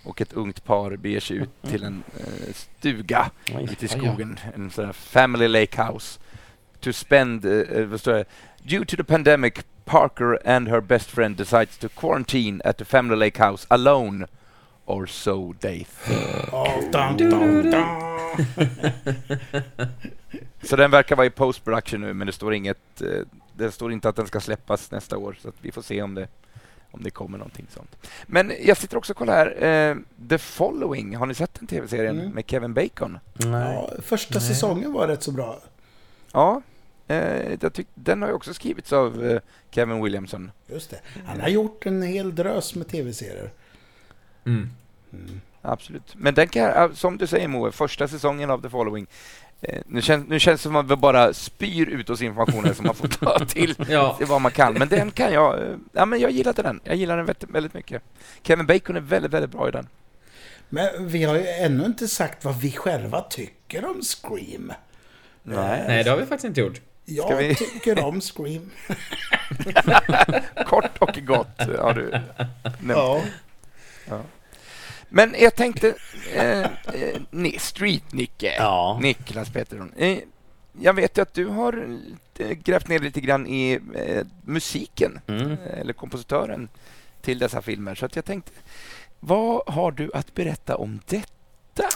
och ett ungt par beger sig ut till en eh, stuga Oj. ute i Oj, ja. skogen, en sån här family lake house. To spend, uh, vad står det? Due to the pandemic, Parker and her best friend decides to quarantine at the family lake house alone. Or so they think. Ja, dun, dun, dun. Så den verkar vara i post production nu, men det står inget, eh, det står inte att den ska släppas nästa år, så att vi får se om det, om det kommer någonting sånt. Men jag sitter också och kollar här, eh, The Following, har ni sett den tv-serien Mm. med Kevin Bacon? Nej. Ja, första Nej. säsongen var rätt så bra. Ja, eh, jag tyck, den har ju också skrivits av eh, Kevin Williamson. Just det. Han har gjort en hel drös med tv-serier. Mm. Mm. Absolut. Men den kan, som du säger Moe, första säsongen av The Following. Eh, nu, känns, nu känns det som att vi bara spyr ut oss informationen som man får ta till Ja, till vad man kan. Men den kan jag... eh, Ja, men jag gillade den. Jag gillar den väldigt, mycket. Kevin Bacon är väldigt, väldigt bra i den. Men vi har ju ännu inte sagt vad vi själva tycker om Scream. Nej. nej det har vi faktiskt inte gjort. Jag vi- tycker om Scream. Kort och gott har du nämnt. Ja. Men Men jag tänkte, eh, eh, Ni- Street-Nicke, Ja. Niklas Pettersson. Eh, jag vet ju att du har eh, grävt ner lite grann i eh, musiken, Mm. eh, eller kompositören till dessa filmer. Så att jag tänkte, vad har du att berätta om detta?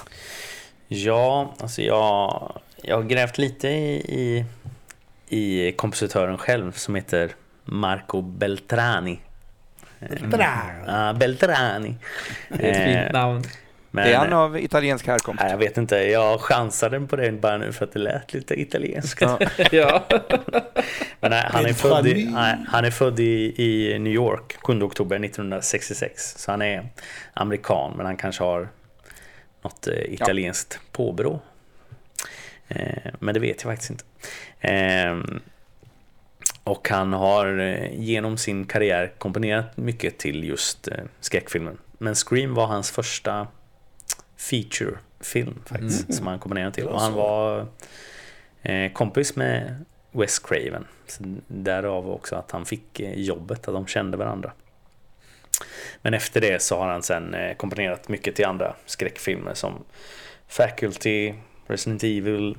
Ja, alltså jag, jag har grävt lite i, i, i kompositören själv som heter Marco Beltrani. Bra. Ja, Beltrani. Det är ett fint Eh, namn. men, är han av italiensk härkomst? nej, jag vet inte, jag chansade på det bara nu för att det lät lite italienskt. Ja. ja. Men nej, han, är född i, Beltrani. nej, han är född i, i New York 7 oktober 1966. Så han är amerikan men han kanske har något eh, italienskt påbrå. Eh, men det vet jag faktiskt inte. Och han har eh, genom sin karriär komponerat mycket till just eh, skräckfilmen. Men Scream var hans första featurefilm faktiskt som han komponerade till. Och han var eh, kompis med Wes Craven. Så därav också att han fick jobbet, att de kände varandra. Men efter det så har han sen komponerat mycket till andra skräckfilmer som Faculty, Resident Evil,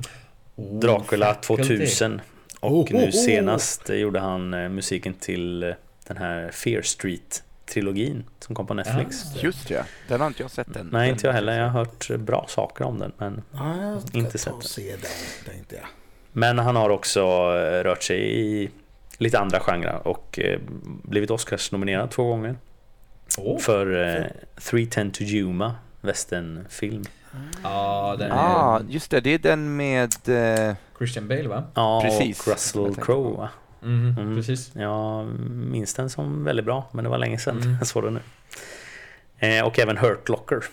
Dracula 2000 och Oh, oh, nu oh. senast gjorde han eh, musiken till eh, den här Fear Street-trilogin som kom på Netflix. Just det, den har inte jag sett än. Nej, inte jag heller. Jag har hört bra saker om den. Men, Ja, jag ska Inte sett det. se den, tänkte jag. men han har också eh, rört sig i lite andra genrer och blivit Oscars-nominerad två gånger. Åh. För eh, 310 to Yuma, westernfilm. Ja, den är Ah, just det, det är den med... Eh, Christian Bale va? Ja, Precis, och Russell Crowe va? Mhm, Mm. Precis. Jag minns den som väldigt bra, men det var länge sedan Mm. jag såg den nu. Eh, och även Hurt Locker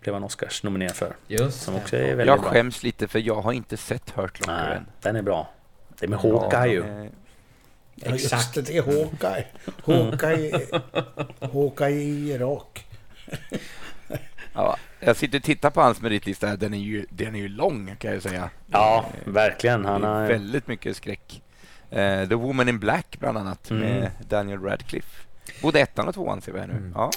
blev han Oscars nominerad för. Just Som också är väldigt jag bra. skäms lite för jag har inte sett Hurt Locker Nej, än. den är bra. Det är med Hawkeye ju. Ja, just Exakt. det, det är Hawkeye. Hawkeye, Hawkeye i Irak. Ja, jag sitter och tittar på hans meritlista. här. Den är ju, den är ju lång kan jag säga. Ja, verkligen. Han har... väldigt mycket skräck. Eh, The Woman in Black bland annat Mm. med Daniel Radcliffe. Både ettan och tvåan ser vi här nu. Mm. Ja.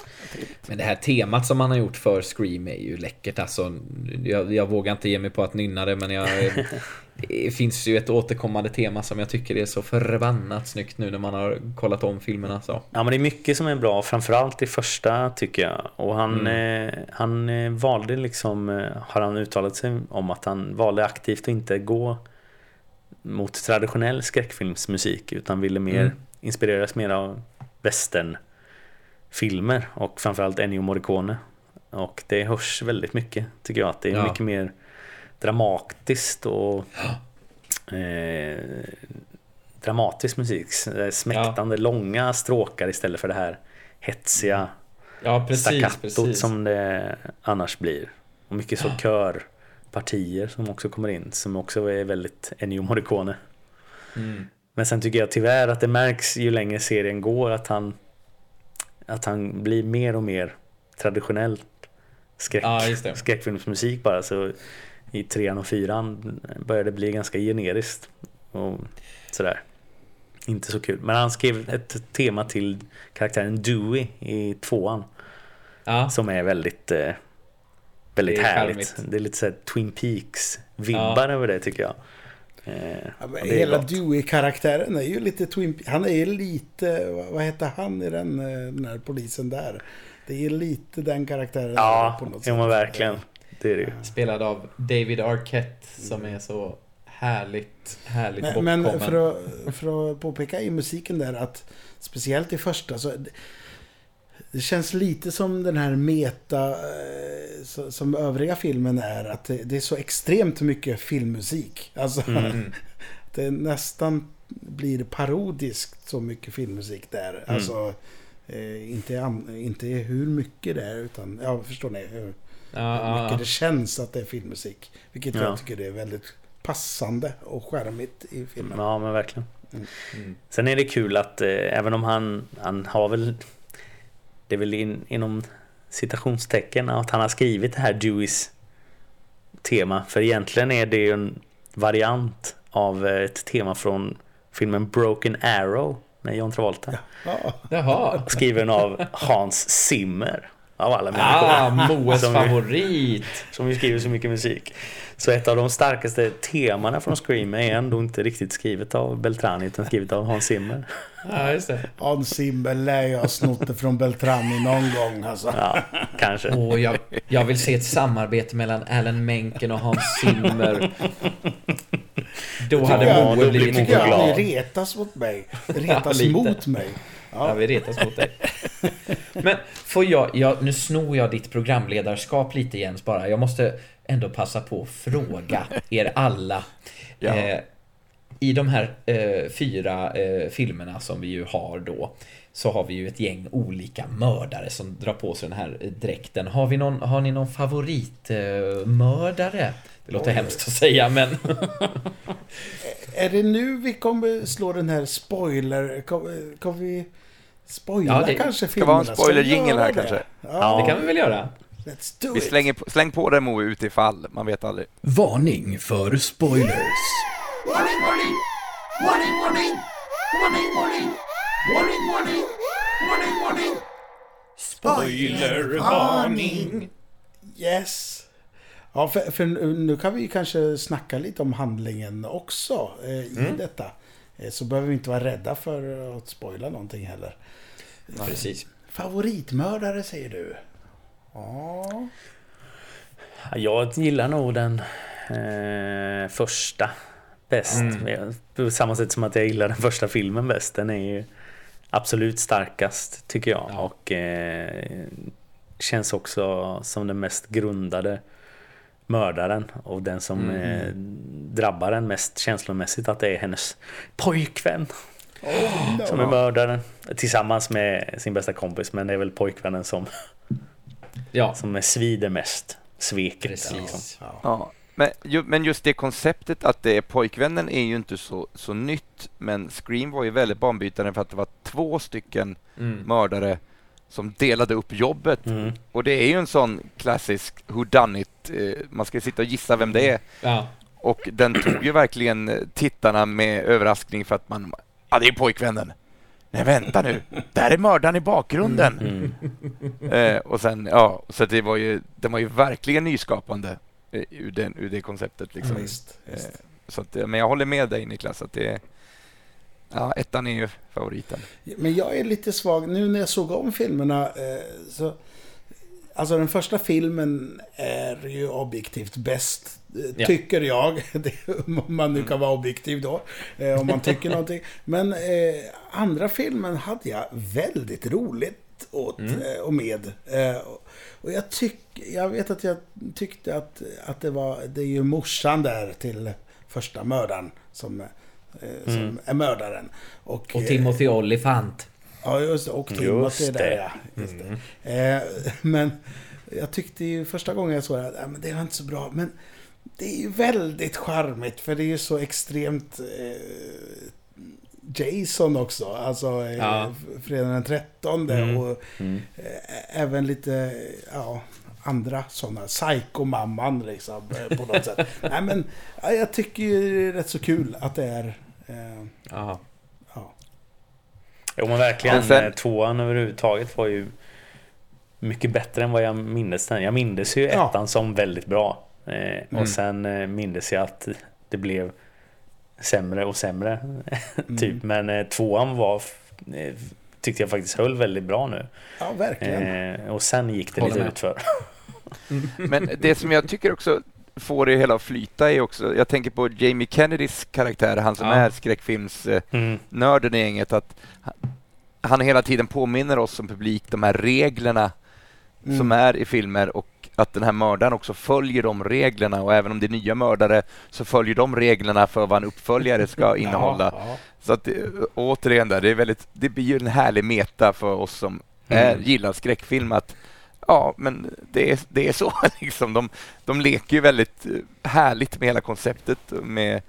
Men det här temat som han har gjort för Scream är ju läckert alltså. Jag, jag vågar inte ge mig på att nynna det men jag... Det finns ju ett återkommande tema som jag tycker är så förbannat snyggt nu när man har kollat om filmerna så. Ja men det är mycket som är bra, framförallt i första tycker jag. Och han, eh, han eh, valde liksom, eh, har han uttalat sig om att han valde aktivt att inte gå mot traditionell skräckfilmsmusik utan ville mer Mm. inspireras mer av westernfilmer och framförallt Ennio Morricone. Och det hörs väldigt mycket tycker jag, att det är Ja. mycket mer dramatiskt och eh, dramatisk musik. S- Smäktande långa stråkar istället för det här hetsiga Ja staccattot som det annars blir. Och mycket så körpartier som också kommer in som också är väldigt Ennio Morricone. Mm. Men sen tycker jag tyvärr att det märks ju längre serien går att han att han blir mer och mer traditionell skräck, Ja, skräckfilmsmusik bara. Så i trean och fyran börjar det bli ganska generiskt. Och sådär. Inte så kul. Men han skrev ett tema till karaktären Dewey i tvåan. Ja. Som är väldigt väldigt Det är härligt. charmigt. Det är lite såhär Twin Peaks vibbar över det tycker jag. Eh, Ja, hela. Dewey-karaktären är ju lite Twin Pe- Han är ju lite, vad- heter han i den, eh, den här polisen där? Det är lite den karaktären. Ja, på något jo men verkligen. Det är det. Spelad av David Arquette som är så härligt, härligt Men, men för, att, för att påpeka i musiken där att speciellt i första så det känns lite som den här meta eh, som övriga filmen är att det, är så extremt mycket filmmusik. Alltså Mm. det nästan blir parodiskt så mycket filmmusik där. Alltså eh, inte, inte hur mycket det är utan, ja förstår ni? Hur Ja, mycket ja, det känns att det är filmmusik. Vilket Ja. jag tycker är väldigt passande och charmigt i filmen. Ja men verkligen. Mm. Sen är det kul att eh, även om han, han har väl Det är väl in, inom citationstecken att han har skrivit det här Deweys tema. För egentligen är det ju en variant av eh, ett tema från filmen Broken Arrow med John Travolta. Ja. Jaha. Skriven av Hans Zimmer. Av alla människor. Ah, Moes Som vi- favorit! Som ju skriver så mycket musik. Så ett av de starkaste temana från Scream är ändå inte riktigt skrivet av Beltrami utan skrivet av Hans Zimmer. Ja, just det. Hans Zimmer lär ju ha snott det från Beltrami någon gång alltså. Ja, kanske. Åh, jag, jag vill se ett samarbete mellan Alan Menken och Hans Zimmer. Då hade Moe blivit tycker jag glad. att ni retas mot mig. Retas lite. mot mig. Ja, Ja. vi retas mot dig. Men får jag, jag, nu snor jag ditt programledarskap lite Jens bara. Jag måste ändå passa på att fråga er alla. Ja. Eh, I de här eh, fyra eh, filmerna som vi ju har då så har vi ju ett gäng olika mördare som drar på sig den här eh, dräkten. Har, vi någon, har ni någon favoritmördare? Eh, det låter Oj. hemskt att säga men Är det nu vi kommer slå den här spoiler... Kommer, kommer vi spoila Ja, det kanske ska vara en filmerna? göra här det? kanske. Ja, det kan vi väl göra? let's do Vi slänger på, släng på det Moe utifall, man vet aldrig. Varning för spoilers. Warning, warning! Warning, warning! Warning, warning! Warning, warning! Warning, warning! Spoilervarning! Yes! Ja, för, för nu kan vi kanske snacka lite om handlingen också eh, i Mm. detta. Eh, så behöver vi inte vara rädda för att spoila någonting heller. Precis. Favoritmördare säger du? Ja. Jag gillar nog den eh, första bäst. På samma sätt som att jag gillar den första filmen bäst. Den är ju absolut starkast tycker jag. Ja. Och eh, känns också som den mest grundade mördaren. Och den som eh, drabbar en mest känslomässigt att det är hennes pojkvän som är mördaren. Tillsammans med sin bästa kompis. Men det är väl pojkvännen som, Ja, som svider mest. Sveket. liksom. precis. Ja. Men, ju, men just det konceptet att det är pojkvännen är ju inte så, så nytt. Men Scream var ju väldigt banbrytande för att det var två stycken Mm. mördare som delade upp jobbet. Mm. Och det är ju en sån klassisk who done it. Eh, man ska sitta och gissa vem det är. Ja, Och den tog ju verkligen tittarna med överraskning för att man... Ja, det är pojkvännen. Nej, vänta nu. Där är mördaren i bakgrunden. Mm. Eh, och sen, ja, så det var ju, den var ju verkligen nyskapande eh, ur, den, ur det konceptet. Liksom. Visst, visst. Eh, så att, eh, men jag håller med dig Niklas, att det Ja, ettan är ju favoriten. Men jag är lite svag. Nu när jag såg om filmerna eh, så... Alltså den första filmen är ju objektivt bäst. eh, Ja. Tycker jag. Om man nu kan vara objektiv då. Eh, om man tycker någonting. Men eh, andra filmen hade jag väldigt roligt åt Mm. eh, och med. Och jag, tyck, jag vet att jag tyckte att, att det var... Det är ju morsan där till första mördaren som, som Mm. är mördaren. Och, och Timothy Olyphant. Ja, just det. Och Timothy Just där, det. ja. Just det. Eh, men jag tyckte ju första gången jag såg det att ja, men det var inte så bra. Men det är ju väldigt charmigt för det är ju så extremt eh, Jason också. Alltså eh, Ja. fredagen den 13 Mm. och Mm. eh, även lite ja, andra sådana. Psykomamman liksom eh, på något sätt. Nej men ja, jag tycker ju det är rätt så kul att det är eh. Jo men verkligen. Men sen- eh, Tvåan överhuvudtaget var ju mycket bättre än vad jag mindes den. Jag mindes ju Ja. ettan som väldigt bra. Eh, Mm. Och sen eh, mindes jag att det blev sämre och sämre. typ. Men eh, tvåan var eh, tyckte jag faktiskt höll väldigt bra nu. ja, verkligen. Eh, och sen gick det Håller lite utför. Men det som jag tycker också får det hela att flyta är också, jag tänker på Jamie Kennedys karaktär, han som Ja. är skräckfilmsnörden Mm. i gänget, att han- hela tiden påminner oss som publik de här reglerna Mm. som är i filmer och att den här mördaren också följer de reglerna och även om det är nya mördare så följer de reglerna för vad en uppföljare ska innehålla. Ja, ja. Så att det- återigen där, det, är väldigt, det blir ju en härlig meta för oss som är, Mm. gillar skräckfilm att ja, men det är, det är så liksom. De, de leker ju väldigt eh, härligt med hela konceptet med,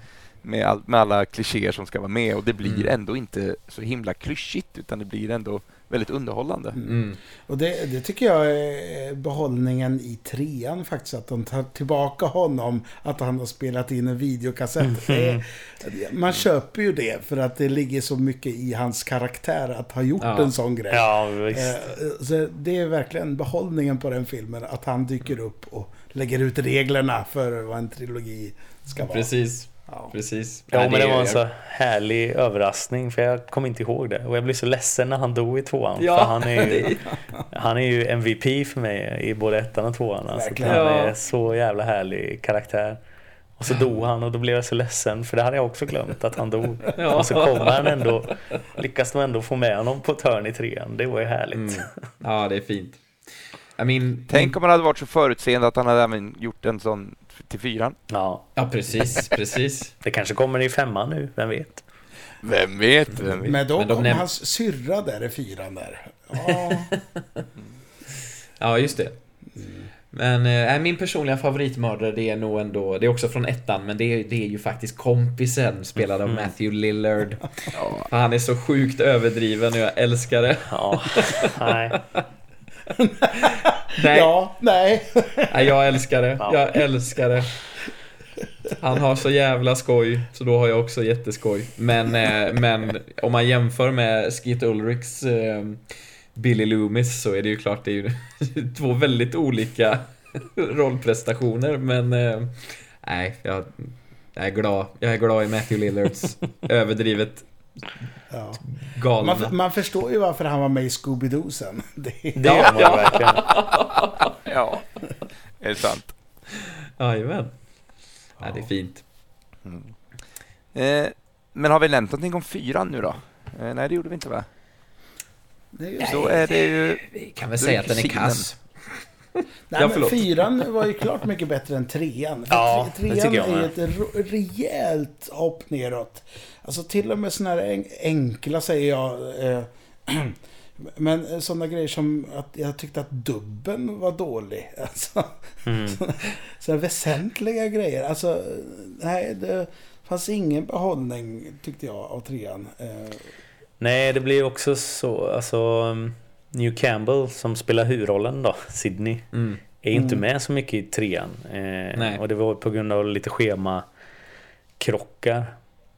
med, all, med alla klichéer som ska vara med och det blir Mm. ändå inte så himla klyschigt utan det blir ändå väldigt underhållande. Mm. Och det, det tycker jag är behållningen i trean faktiskt. Att de tar tillbaka honom. Att han har spelat in en videokassett. Är, man köper ju det för att det ligger så mycket i hans karaktär att ha gjort Ja. en sån grej. Ja, visst. Eh, Så det är verkligen behållningen på den filmen. Att han dyker upp och lägger ut reglerna för vad en trilogi ska vara. Precis, Ja. precis. Ja, Nej, men det var en så härlig överraskning för jag kom inte ihåg det. Och jag blev så ledsen när han dog i tvåan. Ja, för han är, ju, han är ju MVP för mig i både ettan och tvåan. Alltså, han är så jävla härlig karaktär. Och så dog han och då blev jag så ledsen för det hade jag också glömt att han dog. Ja. Och så kommer han ändå, lyckas de ändå få med honom på ett hörn i trean. Det var ju härligt. Mm. Ja, det är fint. I mean, Tänk om han hade varit så förutseende att han hade även gjort en sån till fyran. Ja, Ja, precis, precis. det kanske kommer i femman nu, vem vet? Vem vet? Vem vet? Men då Men de kom näm- hans syrra där i fyran där. Ja, Ja, just det. Men eh, min personliga favoritmördare det är nog ändå, det är också från ettan, men det är, det är ju faktiskt kompisen spelad av Matthew Lillard. För Han är så sjukt överdriven och jag älskar det. Ja, nej. Nej, ja nej. nej jag älskar det. Ja. Jag älskar det. Han har så jävla skoj, så då har jag också jätteskoj. Men, eh, men om man jämför med Skit Ulrichs eh, Billy Loomis så är det ju klart det är ju två väldigt olika rollprestationer. Men eh, nej, jag, jag är glad. Jag är glad i Matthew Lillards överdrivet Ja. galna. Man, man förstår ju varför han var med i Scooby-Doo sen. Det, Det ju verkligen. Ja, är det sant? Jajamän. Ja, det är fint. Eh, men har vi nämnt någonting om fyran nu då? Eh, nej, det gjorde vi inte va? det är ju Så är det ju... Vi kan väl är säga att den är kass. Nej, Ja, men fyran var ju klart mycket bättre än trean. För Ja, tre- trean jag är ju ett rejält hopp neråt. Alltså till och med såna här en- enkla säger jag. Eh, men sådana grejer som att jag tyckte att dubben var dålig. Alltså, Mm. så väsentliga grejer. Alltså, nej, det fanns ingen behållning tyckte jag av trean. Eh, Nej, det blir också så, alltså um, New Campbell som spelar huvudrollen då, Sydney, Mm. är ju inte Mm. med så mycket i trean. Eh, Nej. och det var på grund av lite schemakrockar.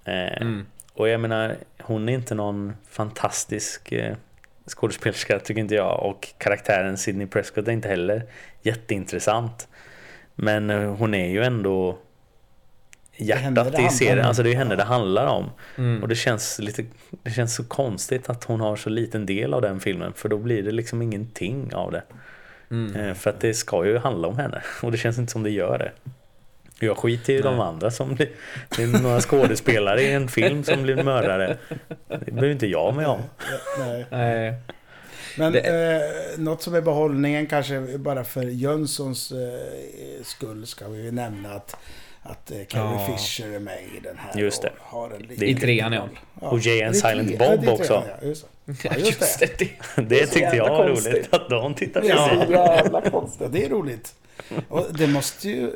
Eh, Mm. Och jag menar, hon är inte någon fantastisk eh, skådespelerska tycker inte jag. Och karaktären Sidney Prescott är inte heller jätteintressant. Men eh, hon är ju ändå hjärtat det i serien. Alltså det är henne det handlar om. Mm. Och det känns lite Det känns så konstigt att hon har så liten del av den filmen För då blir det liksom ingenting av det Mm. Eh, För att det ska ju handla om henne Och det känns inte som det gör det Jag skiter ju i de andra som blir Det är några skådespelare i en film som blir mördare Det behöver inte jag med om nej. Nej. Men Det- eh, något som är behållningen kanske bara för Jönssons eh, skull ska vi ju nämna att, att eh, Carrie Ja. Fisher är med i den här. Just det. och Har en liten Det I trean, ja. Och Jay and det Silent Bob ja, det också. Ja, just, det. Ja, Ja, just det. det. det. Det tyckte jävla jag var konstigt. roligt att de tittade Ja, på så jävla konstigt. Det är roligt. Och det måste ju...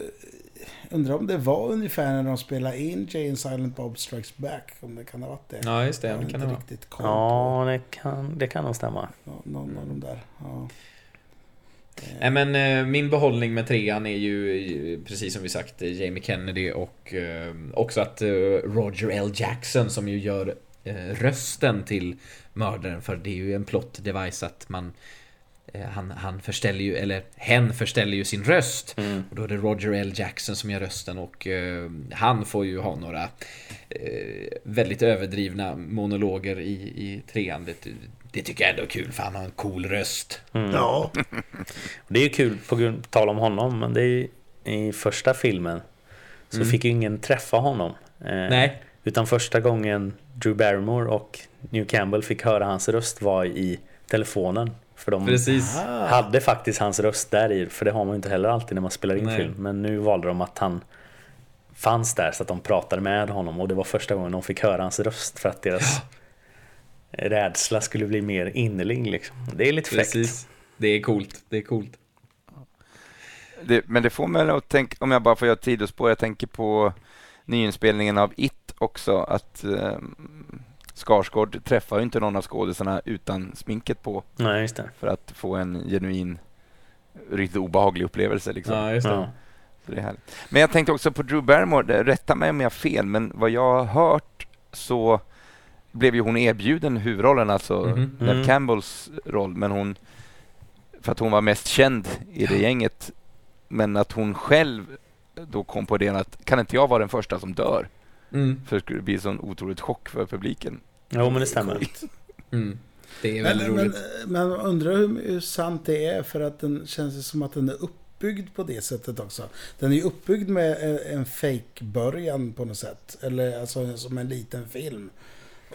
Undrar om det var ungefär när de spelade in Jay and Silent Bob Strikes Back. Om det kan ha varit det. Ja, just det. Jag Det kan det vara. Ja, det kan, det kan nog stämma ja, någon av de där. Ja. Nej men eh, min behållning med trean är ju eh, precis som vi sagt eh, Jamie Kennedy och eh, också att eh, Roger L. Jackson som ju gör eh, rösten till mördaren för det är ju en plot device att man eh, han, han förställer ju, eller hen förställer ju sin röst mm. och då är det Roger L. Jackson som gör rösten och eh, han får ju ha några eh, väldigt överdrivna monologer i, i trean. Det, det tycker jag ändå är kul för han har en cool röst. Mm. ja. Det är ju kul på grund på tal om honom, men det är ju i första filmen så Mm. fick ju ingen träffa honom. Eh, Nej. Utan första gången Drew Barrymore och New Campbell fick höra hans röst var i telefonen. För de Precis. Ah. hade faktiskt hans röst där i, för det har man ju inte heller alltid när man spelar in Nej. film. Men nu valde de att han fanns där så att de pratade med honom och det var första gången de fick höra hans röst för att deras rädsla skulle bli mer innerlig liksom. Det är lite fräckt. Precis. Det är coolt. Det är coolt. Det, men det får mig att tänka, om jag bara får göra ett sidospår, jag tänker på nyinspelningen av It också, att eh, Skarsgård träffar ju inte någon av skådisarna utan sminket på Nej, just det. för att få en genuin, riktigt obehaglig upplevelse. Liksom. Ja, just det. Ja. Så det är härligt. Men jag tänkte också på Drew Barrymore, rätta mig om jag har fel, men vad jag har hört så blev ju hon erbjuden huvudrollen, alltså Mhm. Mm. Campbells roll, men hon, för att hon var mest känd i det gänget, men att hon själv då kom på det att kan inte jag vara den första som dör? Mm. För det skulle bli en sån otroligt chock för publiken. Jo, men det stämmer. Mm. Det är väldigt Men, men, roligt. men undrar hur, hur sant det är för att den känns som att den är uppbyggd på det sättet också. Den är ju uppbyggd med eh, en fake-början på något sätt. Eller alltså som en liten film.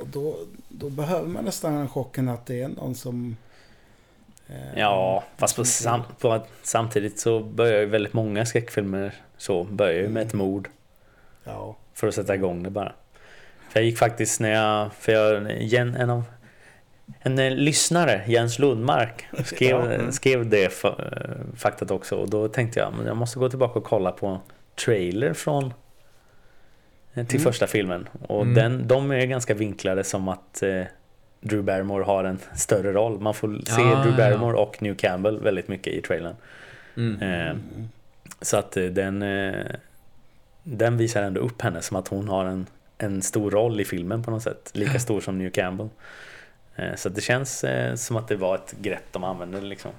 Och då, då behöver man nästan chocken att det är någon som... eh, Ja, fast på sam på, samtidigt så börjar ju väldigt många skräckfilmer så. Börjar ju med ett mord. Ja. För att sätta igång det bara. För jag gick faktiskt när jag... För jag... Jen, en av... En eh, lyssnare, Jens Lundmark, skrev, Ja, mm. skrev det eh, faktat också. Och då tänkte jag, men jag måste gå tillbaka och kolla på trailer från... eh, Till Mm. första filmen. Och Mm. den, de är ganska vinklade som att eh, Drew Barrymore har en större roll. Man får se Ah, Drew ja. Barrymore och New Campbell väldigt mycket i trailern. Mm. Eh, så att eh, den, eh, den visar ändå upp henne som att hon har en, en stor roll i filmen på något sätt. Lika stor som New Campbell. Eh, Så att det känns eh, som att det var ett grepp de använde liksom.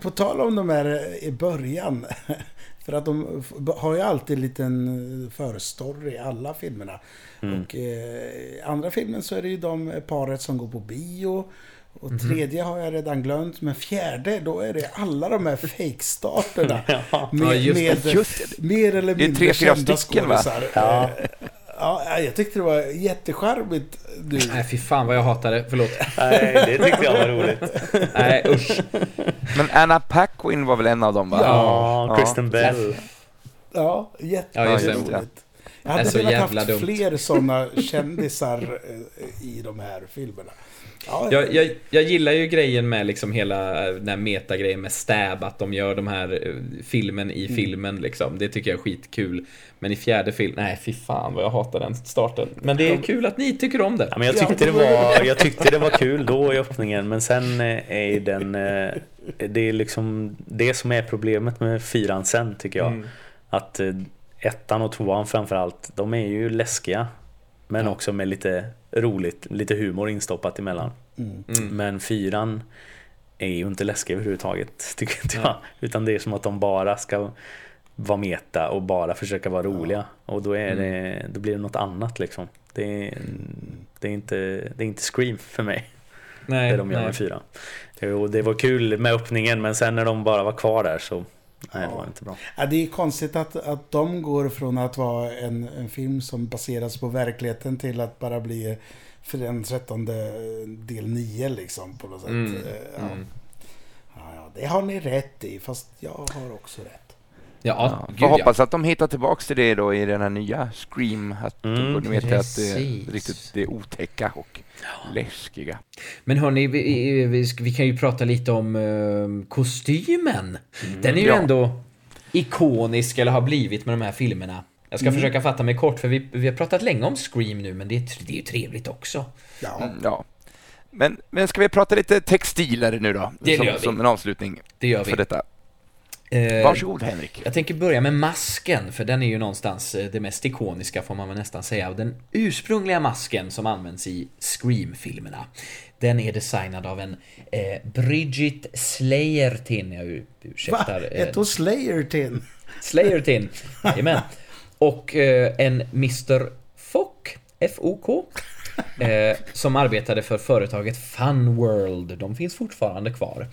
På tal om de här i början. För att de har ju alltid en liten förstory i alla filmerna. Mm. Och eh, andra filmen så är det ju de paret som går på bio. Och Mhm. tredje har jag redan glömt. Men fjärde, då är det alla de här fake-starterna. Ja. Med, Ja, just med. Just mer eller Det är mindre tre, fyra kända skådisar. Ja. Ja, jag tyckte det var jättecharmigt. Du. Nej, fy fan vad jag hatar det. Förlåt. Nej, det tyckte jag var roligt. Nej, usch. Men Anna Paquin var väl en av dem va? Ja, Kristen Bell. Ja, jätte, Ja, jätteroligt. Jag hade velat haft dumt. fler sådana kändisar eh, i de här filmerna. Ja, Jag, jag, jag gillar ju grejen med liksom hela eh, den här metagrejen med Stab, att de gör de här eh, filmen i filmen liksom. Det tycker jag är skitkul. Men i fjärde film, nej fy fan vad jag hatar den starten. Men det är kul att ni tycker om det. Ja, men jag, tyckte det var, jag tyckte det var kul då i öppningen men sen eh, är ju den... Det är liksom det som är problemet med fyran sen tycker jag. Mm. Att ettan och tvåan framförallt, de är ju läskiga. Men Ja. också med lite roligt, lite humor instoppat emellan. Mm. Mm. Men fyran är ju inte läskig överhuvudtaget, tycker inte jag. Nej. Utan det är som att de bara ska vara meta och bara försöka vara roliga. Och då, är Mm. det, då blir det något annat liksom. Det är, det är, inte, det är inte Scream för mig, Nej, det de gör nej. med fyran. Det var kul med öppningen, men sen när de bara var kvar där så... Nej, det var inte bra. Ja, det är konstigt att, att de går från att vara en, en film som baseras på verkligheten till att bara bli för den trettonde del nio liksom på något sätt. Mm. Eh, Ja. Mm. Ja, ja, det har ni rätt i, fast jag har också rätt. Ja, Ja, gud får ja. hoppas att de hittar tillbaks till det då i den här nya Scream. Att Mm, mm, vet att det precis. är riktigt det otäcka och läskiga. Men hörni, vi, vi, vi kan ju prata lite om eh, kostymen. Den är ju Ja. ändå ikonisk, eller har blivit med de här filmerna. Jag ska försöka fatta mig kort, för vi, vi har pratat länge om Scream nu, men det är, det är ju trevligt också. Ja, Mm, ja. Men, men ska vi prata lite textiler nu då? Det som, gör vi. som en avslutning Det gör vi. för detta. Eh, Varsågod Henrik. Jag tänker börja med masken, för den är ju någonstans eh, det mest ikoniska får man väl nästan säga. Den ursprungliga masken som används i Scream-filmerna, den är designad av en eh, Bridget Slayertin, jag ur- Va? ursäktar. eh, Ett hos Slayertin. Slayertin, jajamän. Och eh, en Mr Fock, F-O-K, eh, som arbetade för företaget Funworld. De finns fortfarande kvar.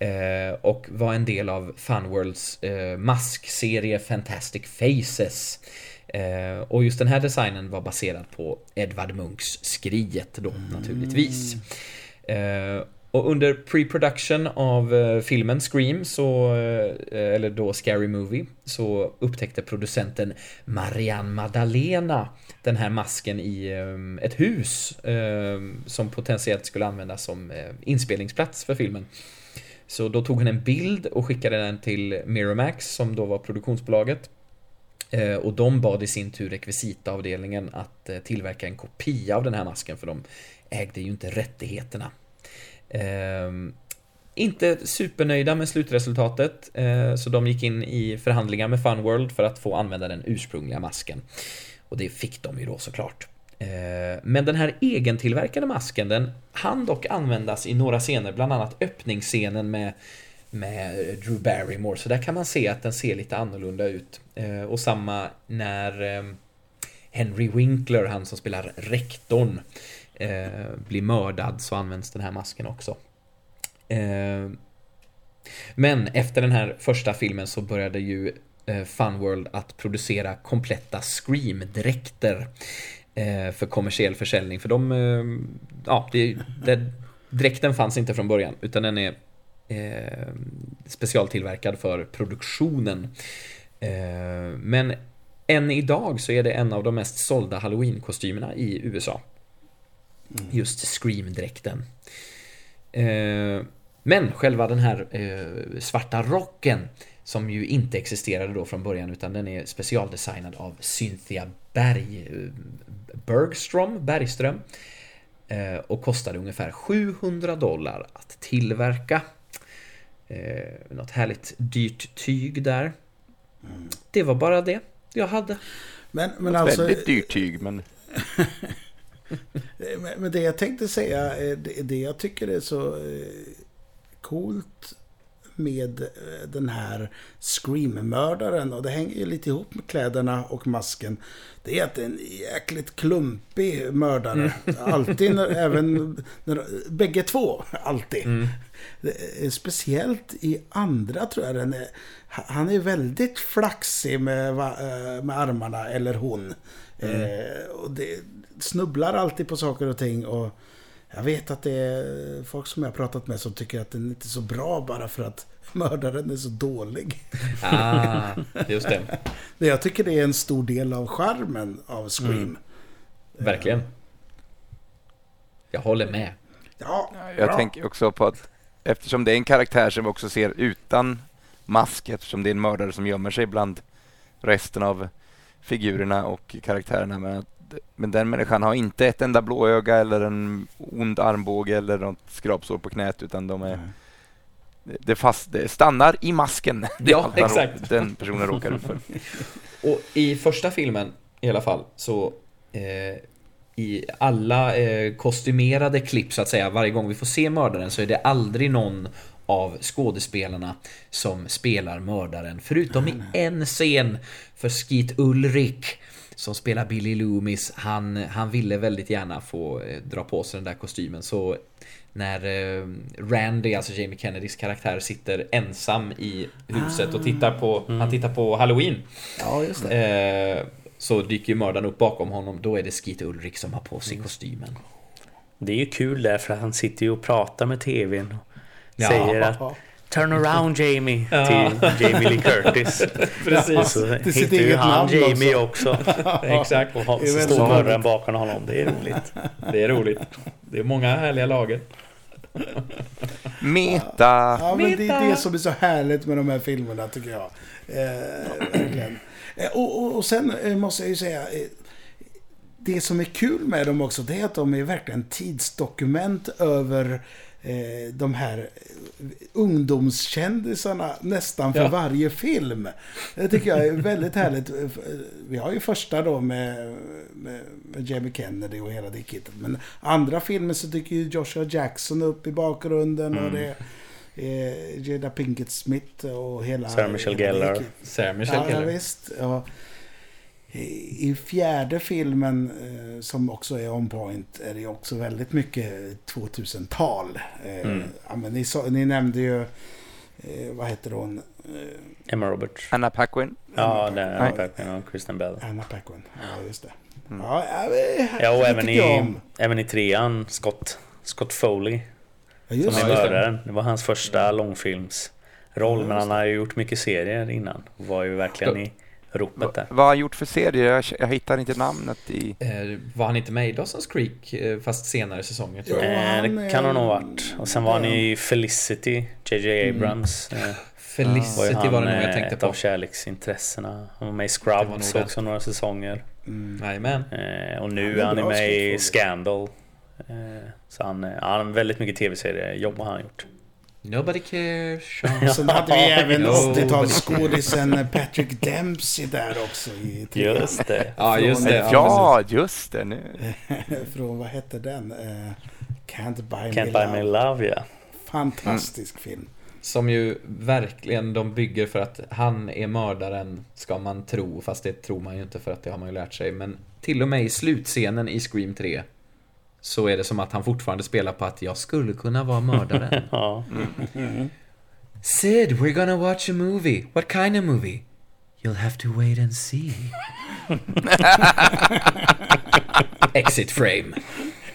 Eh, och var en del av Funworlds eh, maskserie Fantastic Faces. Eh, och just den här designen var baserad på Edvard Munchs Skriet då naturligtvis. Eh, och under pre-production av filmen Scream, så, eller då Scary Movie, så upptäckte producenten Marianne Maddalena den här masken i ett hus som potentiellt skulle användas som inspelningsplats för filmen. Så då tog hon en bild och skickade den till Miramax som då var produktionsbolaget. Eh, och de bad i sin tur rekvisitaavdelningen att eh, tillverka en kopia av den här masken för de ägde ju inte rättigheterna. Ehm, inte supernöjda med slutresultatet eh, så de gick in i förhandlingar med Funworld för att få använda den ursprungliga masken. Och det fick de ju då såklart. Eh, men den här egentillverkade masken den hann dock användas i några scener, bland annat öppningsscenen med, med Drew Barrymore. Så där kan man se att den ser lite annorlunda ut. Eh, och samma när eh, Henry Winkler, han som spelar rektorn, blir mördad så används den här masken också. Men efter den här första filmen så började ju Funworld att producera kompletta Scream-dräkter för kommersiell försäljning. För de, eh, ja, det, det, dräkten fanns inte från början utan den är eh, specialtillverkad för produktionen. Eh, men än idag så är det en av de mest sålda halloween-kostymerna i USA. Just Scream-dräkten. Eh, men själva den här eh, svarta rocken som ju inte existerade då från början utan den är specialdesignad av Cynthia Berg, eh, Bergstrom, Bergström eh, och kostade ungefär 700 dollar att tillverka. Eh, något härligt dyrt tyg där. Det var bara det jag hade. Men, men Ett alltså, väldigt dyrt tyg, men Men det jag tänkte säga, det, det jag tycker är så coolt med eh, den här Scream-mördaren, och det hänger ju lite ihop med kläderna och masken, det är att det är en jäkligt klumpig mördare. Alltid, när, även när, bägge två, alltid. Är Speciellt i andra tror jag den är, han är väldigt flaxig med, eh, med armarna, eller hon. Eh, och det snubblar alltid på saker och ting. Och jag vet att det är folk som jag har pratat med som tycker att den inte är så bra bara för att mördaren är så dålig. Ah, just det. Men jag tycker det är en stor del av charmen av Scream. Verkligen. Jag håller med. Ja, jag bra. tänker också på att eftersom det är en karaktär som vi också ser utan mask, eftersom det är en mördare som gömmer sig bland resten av figurerna och karaktärerna. Men, att, men den människan har inte ett enda blåöga eller en ond armbåge eller något skrapsår på knät utan de är det, fast, det stannar i masken. Ja, exakt. Den personen råkar ut för. Och i första filmen i alla fall så eh, i alla eh, kostymerade klipp så att säga, varje gång vi får se mördaren så är det aldrig någon av skådespelarna som spelar mördaren. Förutom i en scen för Skeet Ulrich som spelar Billy Loomis. Han, han ville väldigt gärna få eh, dra på sig den där kostymen så när eh, Randy, alltså Jamie Kennedys karaktär, sitter ensam i huset och tittar på, han tittar på Halloween. ja, just det. Eh, så dyker ju mördaren upp bakom honom. Då är det Skeet Ulrich som har på sig kostymen. Det är ju kul där för han sitter ju och pratar med tvn. Och Ja. säger att Turn around Jamie till Jamie Lee Curtis. Precis. Och så sitt heter ju han Jamie också. Exakt. Och Det så står mördaren bakom honom. Det är roligt. Det är roligt. Det är många härliga lager. Meta! Ja, men det är det som är så härligt med de här filmerna tycker jag. Eh. Eh, och, och, och sen eh, måste jag ju säga, eh, det som är kul med dem också, det är att de är verkligen tidsdokument över eh, de här eh, ungdomskändisarna nästan för Ja. varje film. Det tycker jag är väldigt härligt. Eh, Vi har ju första då med, med, med Jamie Kennedy och hela det kittet. Men andra filmer så dyker ju Joshua Jackson upp i bakgrunden och det är Jada Pinkett Smith och hela... Sarah Michelle Gellar. Sarah Michelle Ja, ja, Gellar. visst. Ja. I fjärde filmen, eh, som också är on point, är det också väldigt mycket 2000-tal. Eh, Mm. ja, men ni, sa, ni nämnde ju, eh, vad heter hon? Emma Roberts. Anna Paquin. Ja, det är Nej. Pac-Man och Kristen Bell. Anna Paquin. Ja, just det. Mm. Ja, ja, men- Ja, och även i, även i trean, Scott, Scott Foley. Ja, Som just är just det. mördaren. Det var hans första långfilmsroll. Ja, Men han har ju gjort mycket serier innan. Var ju verkligen i ropet där. Vad har han gjort för serier? Jag, jag hittar inte namnet i... Eh, var han inte med i Dawson's Creek eh, fast senare säsonger tror jag? Ja, Eh, det kan han nog ha varit. Och sen var han i Felicity, JJ Abrams. Eh, var ju Felicity han var det nog jag tänkte ett på. av kärleksintressena. Han var med i Det var Scrubs det. också några säsonger. Jajamän. Eh, och nu Han är han är med i. Scandal. Eh, så han, eh, han har väldigt mycket tv-seriejobb har han gjort. Nobody cares. Sean. Sen hade vi även No. 80-talsskådisen Patrick Dempsey där också i trean. Just det. Ja, just det. Ja, just det. Nu. Från, vad hette den? Eh, Can't Buy Can't Me buy Love. me love ja. Fantastisk film. Som ju verkligen de bygger för att han är mördaren, ska man tro. Fast det tror man ju inte för att det har man ju lärt sig. Men till och med i slutscenen i Scream 3 så är det som att han fortfarande spelar på att jag skulle kunna vara mördaren. ja. Sid, we're gonna watch a movie. What kind of movie? You'll have to wait and see. Exit frame.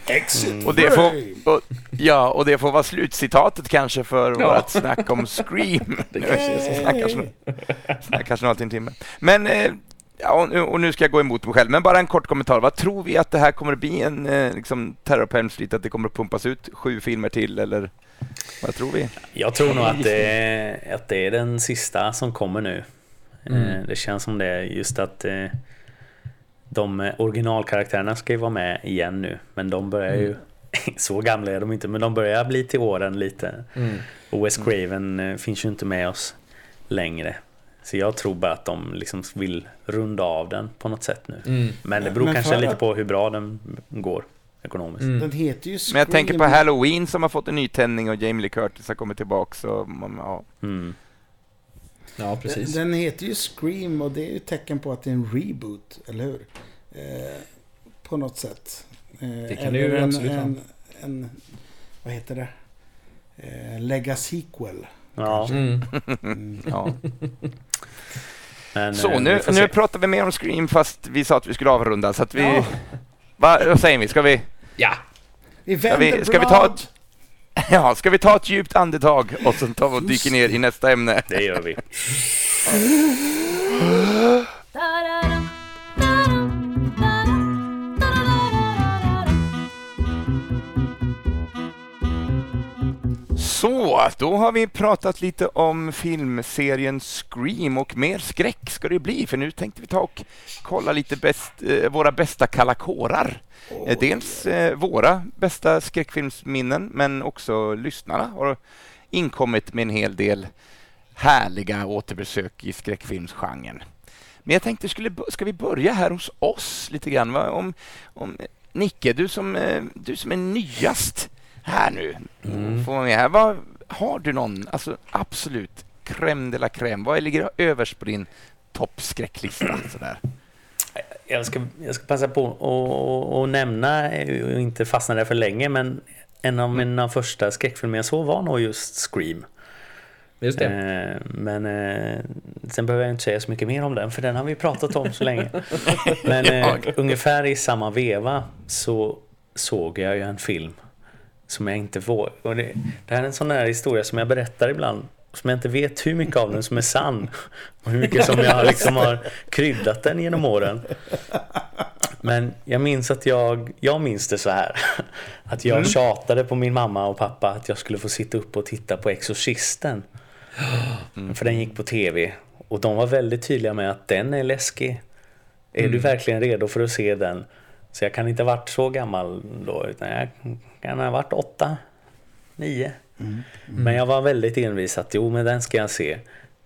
Exit Och det, får, och, ja, och det får vara slutcitatet kanske för Ja. vårt snack om Scream. Det kanske snackar snart- snackar snart en timme. Men, eh, ja, och, nu- och nu ska jag gå emot mig själv, men bara en kort kommentar. Vad tror vi att det här kommer att bli en eh, liksom, Terror på Elm Street, att det kommer att pumpas ut sju filmer till, eller vad tror vi? Jag tror nog att det, är, att det är den sista som kommer nu. Eh, Det känns som det, just att eh, de originalkaraktärerna ska ju vara med igen nu. Men de börjar ju, så gamla är de inte, men de börjar bli till åren lite. Och Wes Craven finns ju inte med oss längre. Så jag tror bara att de liksom vill runda av den på något sätt nu. Mm. Men det beror Men kanske lite på hur bra den går ekonomiskt. Mm. Den heter ju Scream. Men jag tänker på Halloween som har fått en nytändning och Jamie Lee Curtis har kommit tillbaka. Så, man- ja. Mm. Ja, precis. Den heter ju Scream och det är ju tecken på att det är en reboot, eller hur? Eh, på något sätt. Eh, Det kan det ju en, absolut en, en, vad heter det? Eh, Lega sequel. Ja, Mm. Mm. Ja. men, Så, eh, nu, nu se. pratar vi mer om Scream fast vi sa att vi skulle avrunda. Så att vi... Ja. Va, vad säger vi? Ska vi... Ja, Vi Ska vi, ska vi ta ett... Ja, ska vi ta ett djupt andetag och sen tar vi och dyker ner i nästa ämne? Det gör vi. Så, då har vi pratat lite om filmserien Scream och mer skräck ska det bli för nu tänkte vi ta och kolla lite bäst, eh, våra bästa kalla kårar. Eh, dels eh, våra bästa skräckfilmsminnen men också lyssnarna har inkommit med en hel del härliga återbesök i skräckfilmsgenren. Men jag tänkte, skulle, ska vi börja här hos oss lite grann? Va? Om, om, Nicke, du som, eh, du som är nyast här nu, får vara med här. Vad, har du någon, alltså absolut crème de la crème, vad ligger överst på din toppskräcklista? Sådär? Jag ska, jag ska passa på att att nämna, och inte fastna där för länge, men en av mina första skräckfilmer jag såg var nog just Scream. just det. Eh, Men eh, sen behöver jag inte säga så mycket mer om den, för den har vi pratat om så länge. Men eh, ungefär i samma veva så såg jag ju en film som jag inte vågar. Och det, det här är en sån här historia som jag berättar ibland, som jag inte vet hur mycket av den som är sann. Och hur mycket som jag liksom har kryddat den genom åren. Men jag minns att jag, jag minns det så här. Att jag tjatade på min mamma och pappa att jag skulle få sitta upp och titta på Exorcisten. För den gick på tv. Och de var väldigt tydliga med att den är läskig. Är du verkligen redo för att se den? Så jag kan inte ha varit så gammal då, utan jag kan ha varit åtta, nio. Men jag var väldigt envis att jo, men den ska jag se.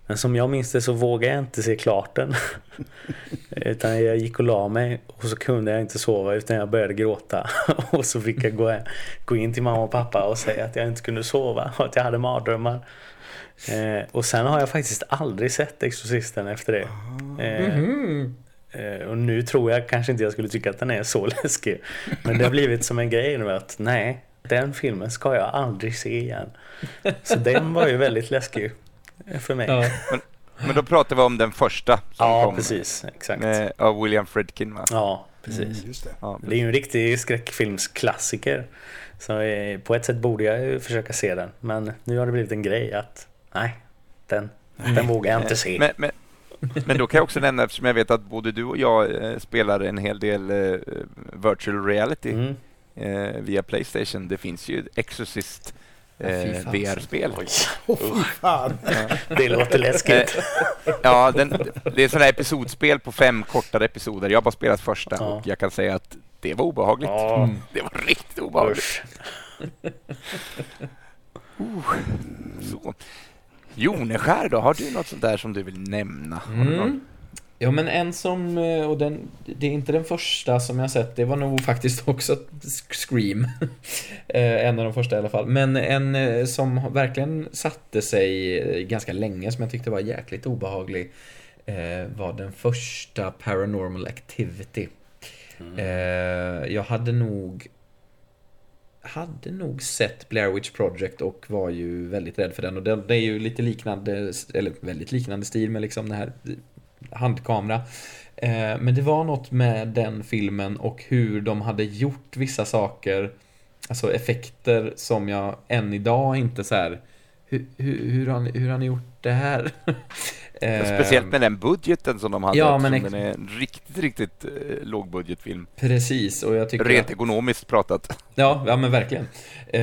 Men som jag minns det så vågade jag inte se klart den. utan jag gick och la mig och så kunde jag inte sova utan jag började gråta. och så fick jag gå, gå in till mamma och pappa och säga att jag inte kunde sova och att jag hade mardrömmar. Eh, och sen har jag faktiskt aldrig sett Exorcisten efter det. Eh, eh, och nu tror jag kanske inte jag skulle tycka att den är så läskig. Men det har blivit som en grej nu att nej, den filmen ska jag aldrig se igen. Så den var ju väldigt läskig för mig. Ja, Ja. Men då pratar vi om den första som kom precis. Exakt. med, av William Friedkin. Va? Ja, precis. Mm, just det. Ja, Det är ju en riktig skräckfilmsklassiker. Så eh, på ett sätt borde jag ju försöka se den. Men nu har det blivit en grej att nej, den, den vågar jag inte se. Men, men, Men då kan jag också nämna, eftersom jag vet att både du och jag eh, spelar en hel del eh, virtual reality Mm. eh, via Playstation. Det finns ju Exorcist Ja, eh. VR-spel. Fy fan. det låter läskigt. Ja, den, det är sådana här episodspel på fem kortare episoder. Jag har bara spelat första Ja. och jag kan säga att det var obehagligt. Ja, Det var riktigt obehagligt. usch. Så. Joneskär då, har du något sånt där som du vill nämna? Mm. Ja men en som, eh, och den, det är inte den första som jag sett, det var nog faktiskt också Scream. Eh, en av de första i alla fall. Men en eh, som verkligen satte sig ganska länge, som jag tyckte var jäkligt obehaglig, eh, var den första Paranormal Activity. Eh, Jag hade nog hade nog sett Blair Witch Project och var ju väldigt rädd för den. Och det, är ju lite liknande, eller väldigt liknande stil med liksom den här eh, handkamera. Eh, men det var något med den filmen och hur de hade gjort vissa saker, alltså effekter som jag än idag inte så här. Hur, hur, hur, har, ni, hur har ni gjort det här? Eh, Speciellt med den budgeten som de hade. Ja, men den är en riktigt, riktigt eh, lågbudgetfilm. Precis, och jag tycker Rent att- ekonomiskt pratat. Ja, ja men verkligen. Eh,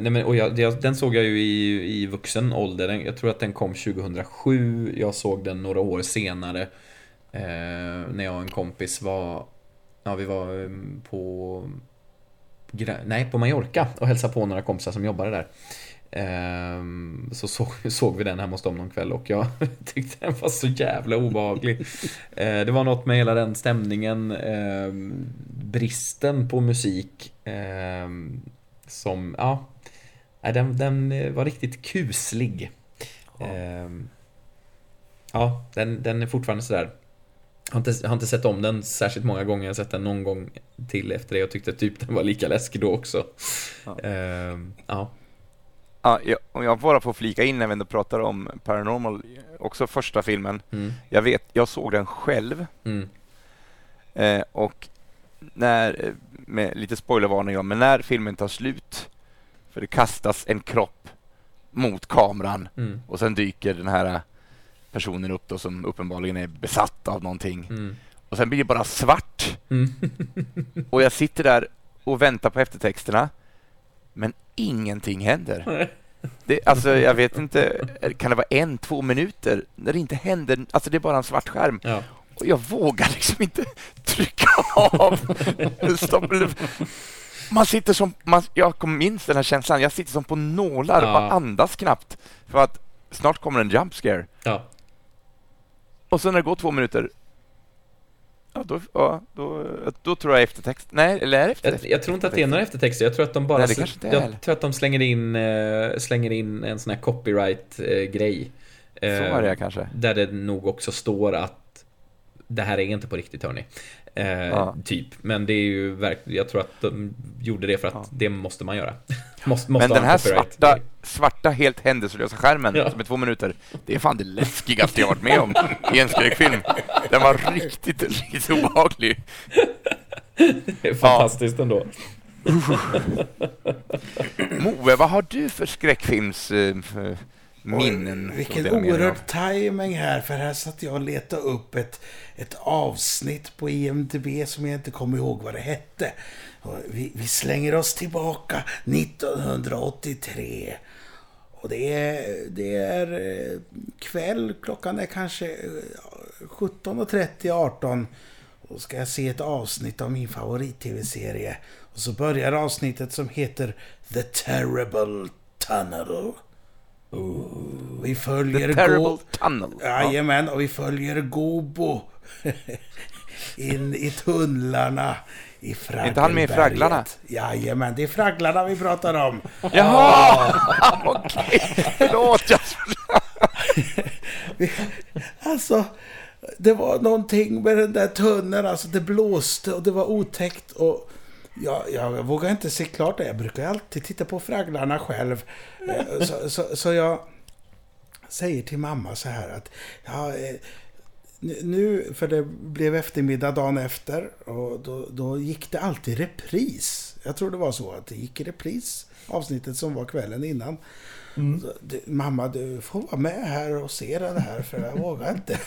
nej men, och jag, den såg jag ju i, i vuxen ålder. Jag tror att den kom 2007. Jag såg den några år senare. Eh, när jag och en kompis var... Ja, vi var eh, på... Nej, på Mallorca och hälsade på några kompisar som jobbade där. Ehm, så såg, såg vi den hemma hos dem någon kväll och jag tyckte den var så jävla obehaglig. Eh, det var något med hela den stämningen, ehm, bristen på musik ehm, som, ja, den, den var riktigt kuslig. Ehm, ja, den, den är fortfarande sådär. Jag har, inte, jag har inte sett om den särskilt många gånger, jag har sett den någon gång till efter det och tyckte typ den var lika läskig då också. Ja. Ja. Ja, jag, om jag bara får flika in när vi ändå pratar om Paranormal, också första filmen. Mm, Jag vet, jag såg den själv. Mm, eh, och när, eh, med lite spoilervarning då, men när filmen tar slut, för det kastas en kropp mot kameran mm, och sen dyker den här personen upp då som uppenbarligen är besatt av någonting. mm, Och sen blir det bara svart. Mm. och jag sitter där och väntar på eftertexterna men ingenting händer. Det, alltså jag vet inte, kan det vara en, två minuter när det inte händer, alltså det är bara en svart skärm Ja. och jag vågar liksom inte trycka av. Man sitter som, man, jag minns den här känslan, jag sitter som på nålar, Ja. bara andas knappt för att snart kommer en jump scare Ja. och sen när det går två minuter Ja, då, ja, då, då tror jag eftertext. Nej, eller är det Jag, eftertext? jag tror inte att det är några eftertexter, jag tror att de bara... Nej, jag heller. tror att de slänger in, eh, slänger in en sån här copyright-grej. Så är det kanske. Där det nog också står att det här är inte på riktigt hörni. Eh, Ja. Typ. Men det är ju verkligen, jag tror att de gjorde det för att Ja. det måste man göra. måste, måste Men den en här svarta, svarta, helt händelselösa skärmen Ja. som är två minuter, det är fan det läskigaste jag varit med om i en skräckfilm. Den var riktigt, riktigt obehaglig. Det är fantastiskt ändå. Moe, vad har du för skräckfilms eh, minnen? Oj, vilken oerhörd timing här, för här satt jag och letade upp ett, ett avsnitt på IMDB som jag inte kommer ihåg vad det hette. Och Vi, vi slänger oss tillbaka 1983. Och det är, det är eh, kväll, klockan är kanske eh, 17.30, 18. Då ska jag se ett avsnitt av min favorit-tv-serie. Och så börjar avsnittet som heter The Terrible Tunnel. Vi följer The Terrible Go- Tunnel. Ja. Jajamän, och vi följer Gobo in i tunnlarna i Fraggelberget. inte han med i Fragglarna? Jajamän, det är Fragglarna vi pratar om. Jaha! Okej, förlåt. Jag... Alltså, det var någonting med den där tunneln, alltså det blåste och det var otäckt och jag, jag vågar inte se klart det. Jag brukar alltid titta på Fragglarna själv. Eh, Så, så, så jag säger till mamma så här att ja, eh, nu- för det blev eftermiddag dagen efter och då, då gick det alltid repris. Jag tror det var så att det gick i repris, avsnittet som var kvällen innan. Så, du, mamma, du får vara med här och se den här för jag vågar inte.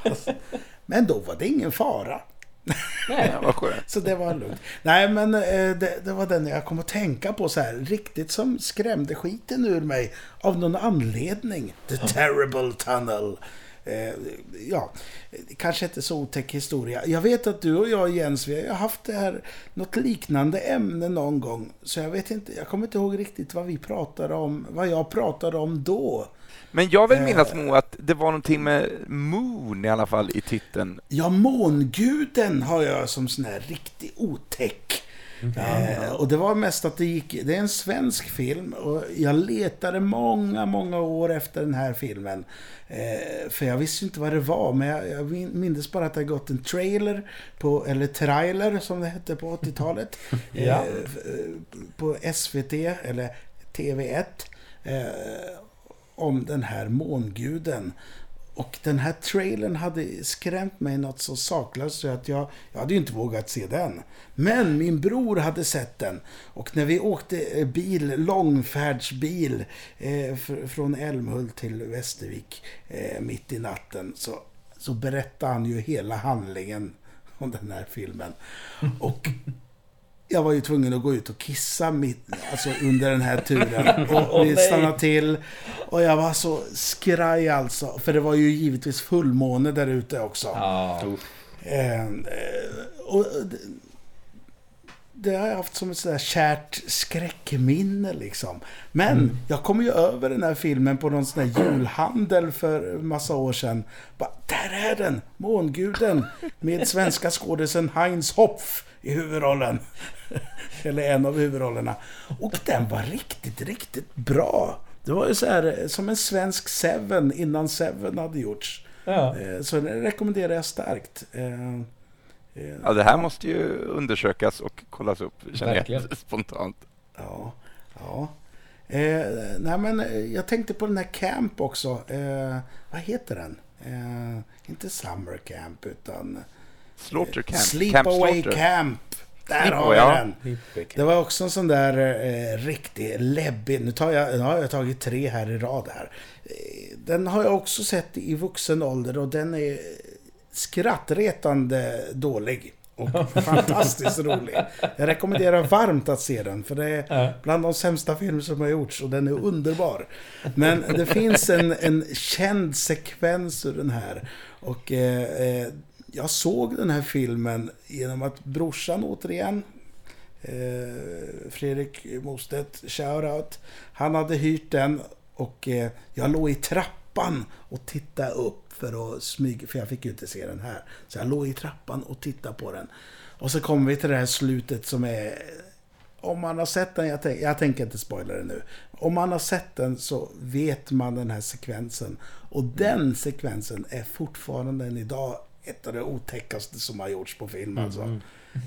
Men då var det ingen fara. Nej. Vad skönt. Så det var lugnt. Nej, men eh, det, det var den jag kom att tänka på så här. Riktigt som skrämde skiten ur mig. Av någon anledning. The Terrible Tunnel. Eh, ja, kanske inte så otäck historia. Jag vet att du och jag Jens, vi har haft det här, något liknande ämne någon gång. Så jag vet inte, jag kommer inte ihåg riktigt vad vi pratade om, vad jag pratade om då. Men jag vill Eh. minnas nog att det var någonting med Moon i alla fall i titeln. Ja, Månguden har jag som sån här riktig otäck. Eh, och det var mest att det gick, det är en svensk film och jag letade många, många år efter den här filmen. Eh, för jag visste inte vad det var, men jag, jag min- minns bara att det gått en trailer, på, eller trailer som det hette på 80-talet. Ja. eh, eh, på SVT, eller TV1. Om den här månguden. Och den här trailern hade skrämt mig något så saklöst så att jag, jag hade ju inte vågat se den. Men min bror hade sett den. Och när vi åkte eh, bil, långfärdsbil eh, fr- från Älmhult till Västervik eh, mitt i natten så, så berättade han ju hela handlingen om den här filmen. Och jag var ju tvungen att gå ut och kissa mitt, alltså under den här turen. Och vi stannade till. Och jag var så skraj alltså. För det var ju givetvis fullmåne där ute också. Ja. Eh, eh, och det, det har jag haft som ett sådär kärt skräckminne liksom. Men jag kom ju över den här filmen på någon sån där julhandel för massa år sedan. Bara, där är den! Månguden! Med svenska skådisen Heinz Hopf i huvudrollen. Eller en av huvudrollerna. Och den var riktigt, riktigt bra. Det var ju så här eh, som en svensk Seven innan Seven hade gjorts. Ja. Eh, Så den rekommenderar jag starkt. Eh, Ja, det här måste ju undersökas och kollas upp, känner Verkligen. jag spontant. Ja. ja. Eh, nej men jag tänkte på den här Camp också. Eh, vad heter den? Eh, inte Summer Camp utan Slaughter Camp. Camp Sleepaway Slaughter. Camp. Där har Sleepaway, vi ja. den. Det var också en sån där eh, riktig läbbig. Nu, tar jag, nu har jag tagit tre här i rad här. Eh, Den har jag också sett i vuxen ålder och den är skrattretande dålig. Och fantastiskt rolig. Jag rekommenderar varmt att se den, för det är bland de sämsta filmer som har gjorts och den är underbar. Men det finns en, en känd sekvens ur den här. Och eh, eh, jag såg den här filmen genom att brorsan återigen, eh, Fredrik Mostedt, shoutout. Han hade hyrt den och eh, jag låg i trappan och tittade upp för att smyga, för jag fick ju inte se den här. Så jag låg i trappan och tittade på den. Och så kommer vi till det här slutet som är... Om man har sett den, jag, tänk, jag tänker inte spoila det nu. Om man har sett den så vet man den här sekvensen. Och den sekvensen är fortfarande än idag ett av det otäckaste som har gjorts på film alltså.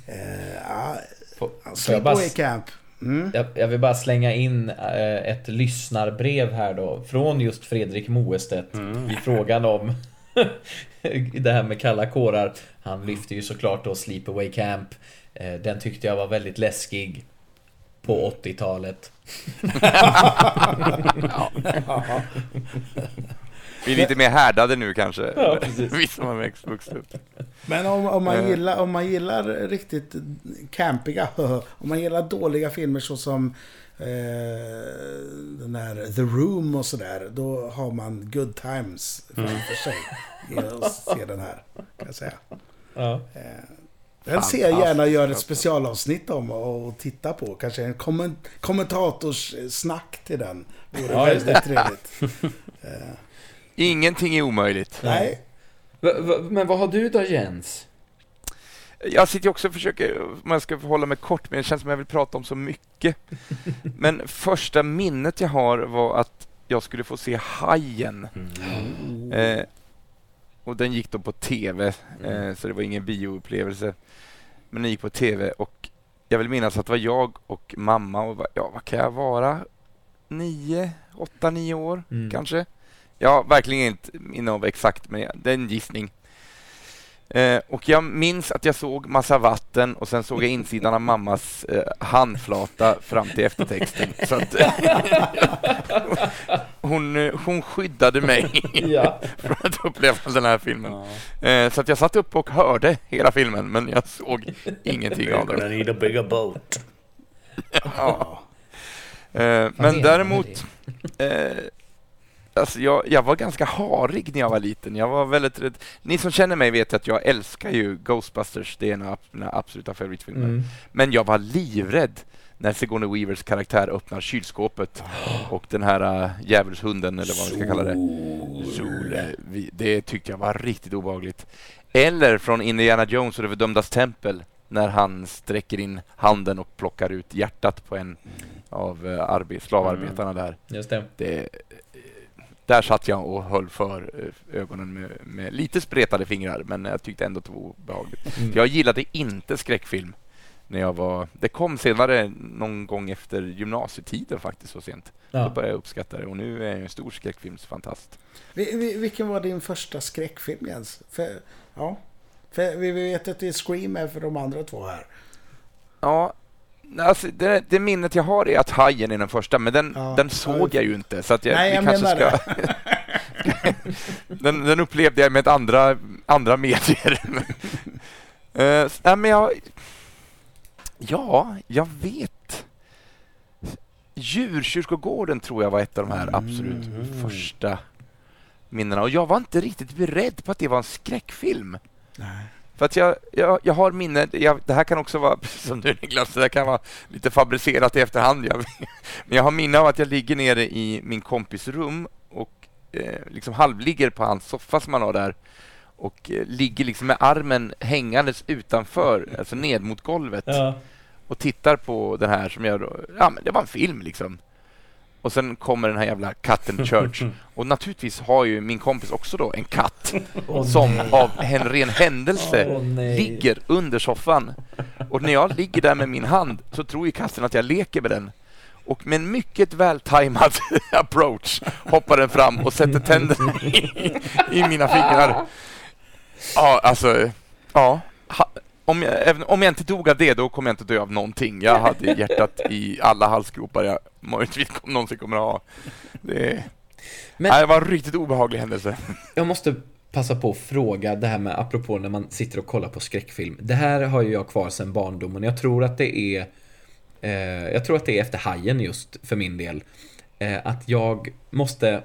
Eh, ja, får jag bara Camp. Mm. Jag, jag vill bara slänga in eh, ett lyssnarbrev här då från just Fredrik Moestedt i frågan om det här med kalla kårar. Han lyfter ju såklart då Sleepaway Camp. Eh, Den tyckte jag var väldigt läskig på 80-talet. Vi är lite mer härdade nu kanske. Ja, precis. Vi som har växt vuxit upp. Men om, om, man Eh. gillar, om man gillar riktigt campiga, om man gillar dåliga filmer såsom eh, den här The Room och sådär, då har man good times framför sig i att se den här, kan jag säga. Ja. Eh, den ser jag gärna göra ett specialavsnitt om och titta på. Kanske en komment kommentators snack till den. Vore Ja, väldigt trevligt. Ingenting är omöjligt. Nej, Men vad har du då Jens? Jag sitter också och försöker, om jag ska hålla mig kort, men det känns som jag vill prata om så mycket. Men första minnet jag har var att jag skulle få se Hajen. Eh, och den gick då på TV, eh, så det var ingen bioupplevelse. Men den gick på TV och jag vill minnas att det var jag och mamma och ja, vad kan jag vara? Nio, åtta, nio år Mm. kanske? Jag har verkligen inte minne av exakt, men det är en gissning. Eh, och jag minns att jag såg massa vatten och sen såg jag insidan av mammas eh, handflata fram till eftertexten. Så att, hon, eh, hon skyddade mig Ja. från att uppleva den här filmen. Eh, så att jag satt upp och hörde hela filmen, men jag såg ingenting av den. need a bigger boat. Ja. Eh, men däremot, eh, alltså jag, jag var ganska harig när jag var liten. Jag var väldigt rädd. Ni som känner mig vet att jag älskar ju Ghostbusters. Det är en av mina absoluta favoritfilmer. Mm. Men jag var livrädd när Sigourney Weavers karaktär öppnar kylskåpet och den här uh, djävulshunden, eller vad man ska kalla det, Sol, det tyckte jag var riktigt obehagligt. Eller från Indiana Jones och det fördömdas tempel, när han sträcker in handen och plockar ut hjärtat på en av arbe- slavarbetarna där. Just det. Det, där satt jag och höll för eh, ögonen med, med lite spretade fingrar, men jag tyckte ändå att det var obehagligt. Mm. Jag gillade inte skräckfilm när jag var... Det kom senare någon gång efter gymnasietiden faktiskt, så sent. Då Ja. började jag uppskatta det och nu är jag en stor skräckfilmsfantast. Vi, vi, vilken var din första skräckfilm Jens? För, ja. För vi vi vet att det är Scream är för de andra två här. Ja, alltså det, det minnet jag har är att Hajen är den första, men den, Ja. den såg jag ju inte. Så att jag, Nej, jag kanske ska... den, den upplevde jag med andra, andra medier. uh, nej, men jag... Ja, jag vet. Djurkyrkogården tror jag var ett av de här absolut första minnena. Och jag var inte riktigt beredd på att det var en skräckfilm. Nej. För att jag, jag, jag har minne, jag, det här kan också vara, precis som du Niklas, det här kan vara lite fabricerat i efterhand. Jag, men jag har minne av att jag ligger nere i min kompis rum och eh, liksom halvligger på hans soffa som han har där och eh, ligger liksom med armen hängandes utanför, alltså ned mot golvet Ja. och tittar på den här som jag då, ja men det var en film liksom. Och sen kommer den här jävla katten Church. Och naturligtvis har ju min kompis också då en katt som av en ren händelse nej. ligger under soffan. Och när jag ligger där med min hand så tror ju katten att jag leker med den. Och med en mycket vältajmad approach hoppar den fram och sätter tänderna i, i mina fingrar. Ja, alltså, ja. Ha, om, jag, även, om jag inte dog av det, då kommer jag inte dö av någonting. Jag hade hjärtat i alla halsgropar jag möjligtvis någonsin kommer att ha. Det, Men- nej, det var en riktigt obehaglig händelse. Jag måste passa på att fråga det här med apropå när man sitter och kollar på skräckfilm. Det här har ju jag kvar sedan barndomen. Jag tror att det är eh, Jag tror att det är efter Hajen just för min del. Eh, att jag måste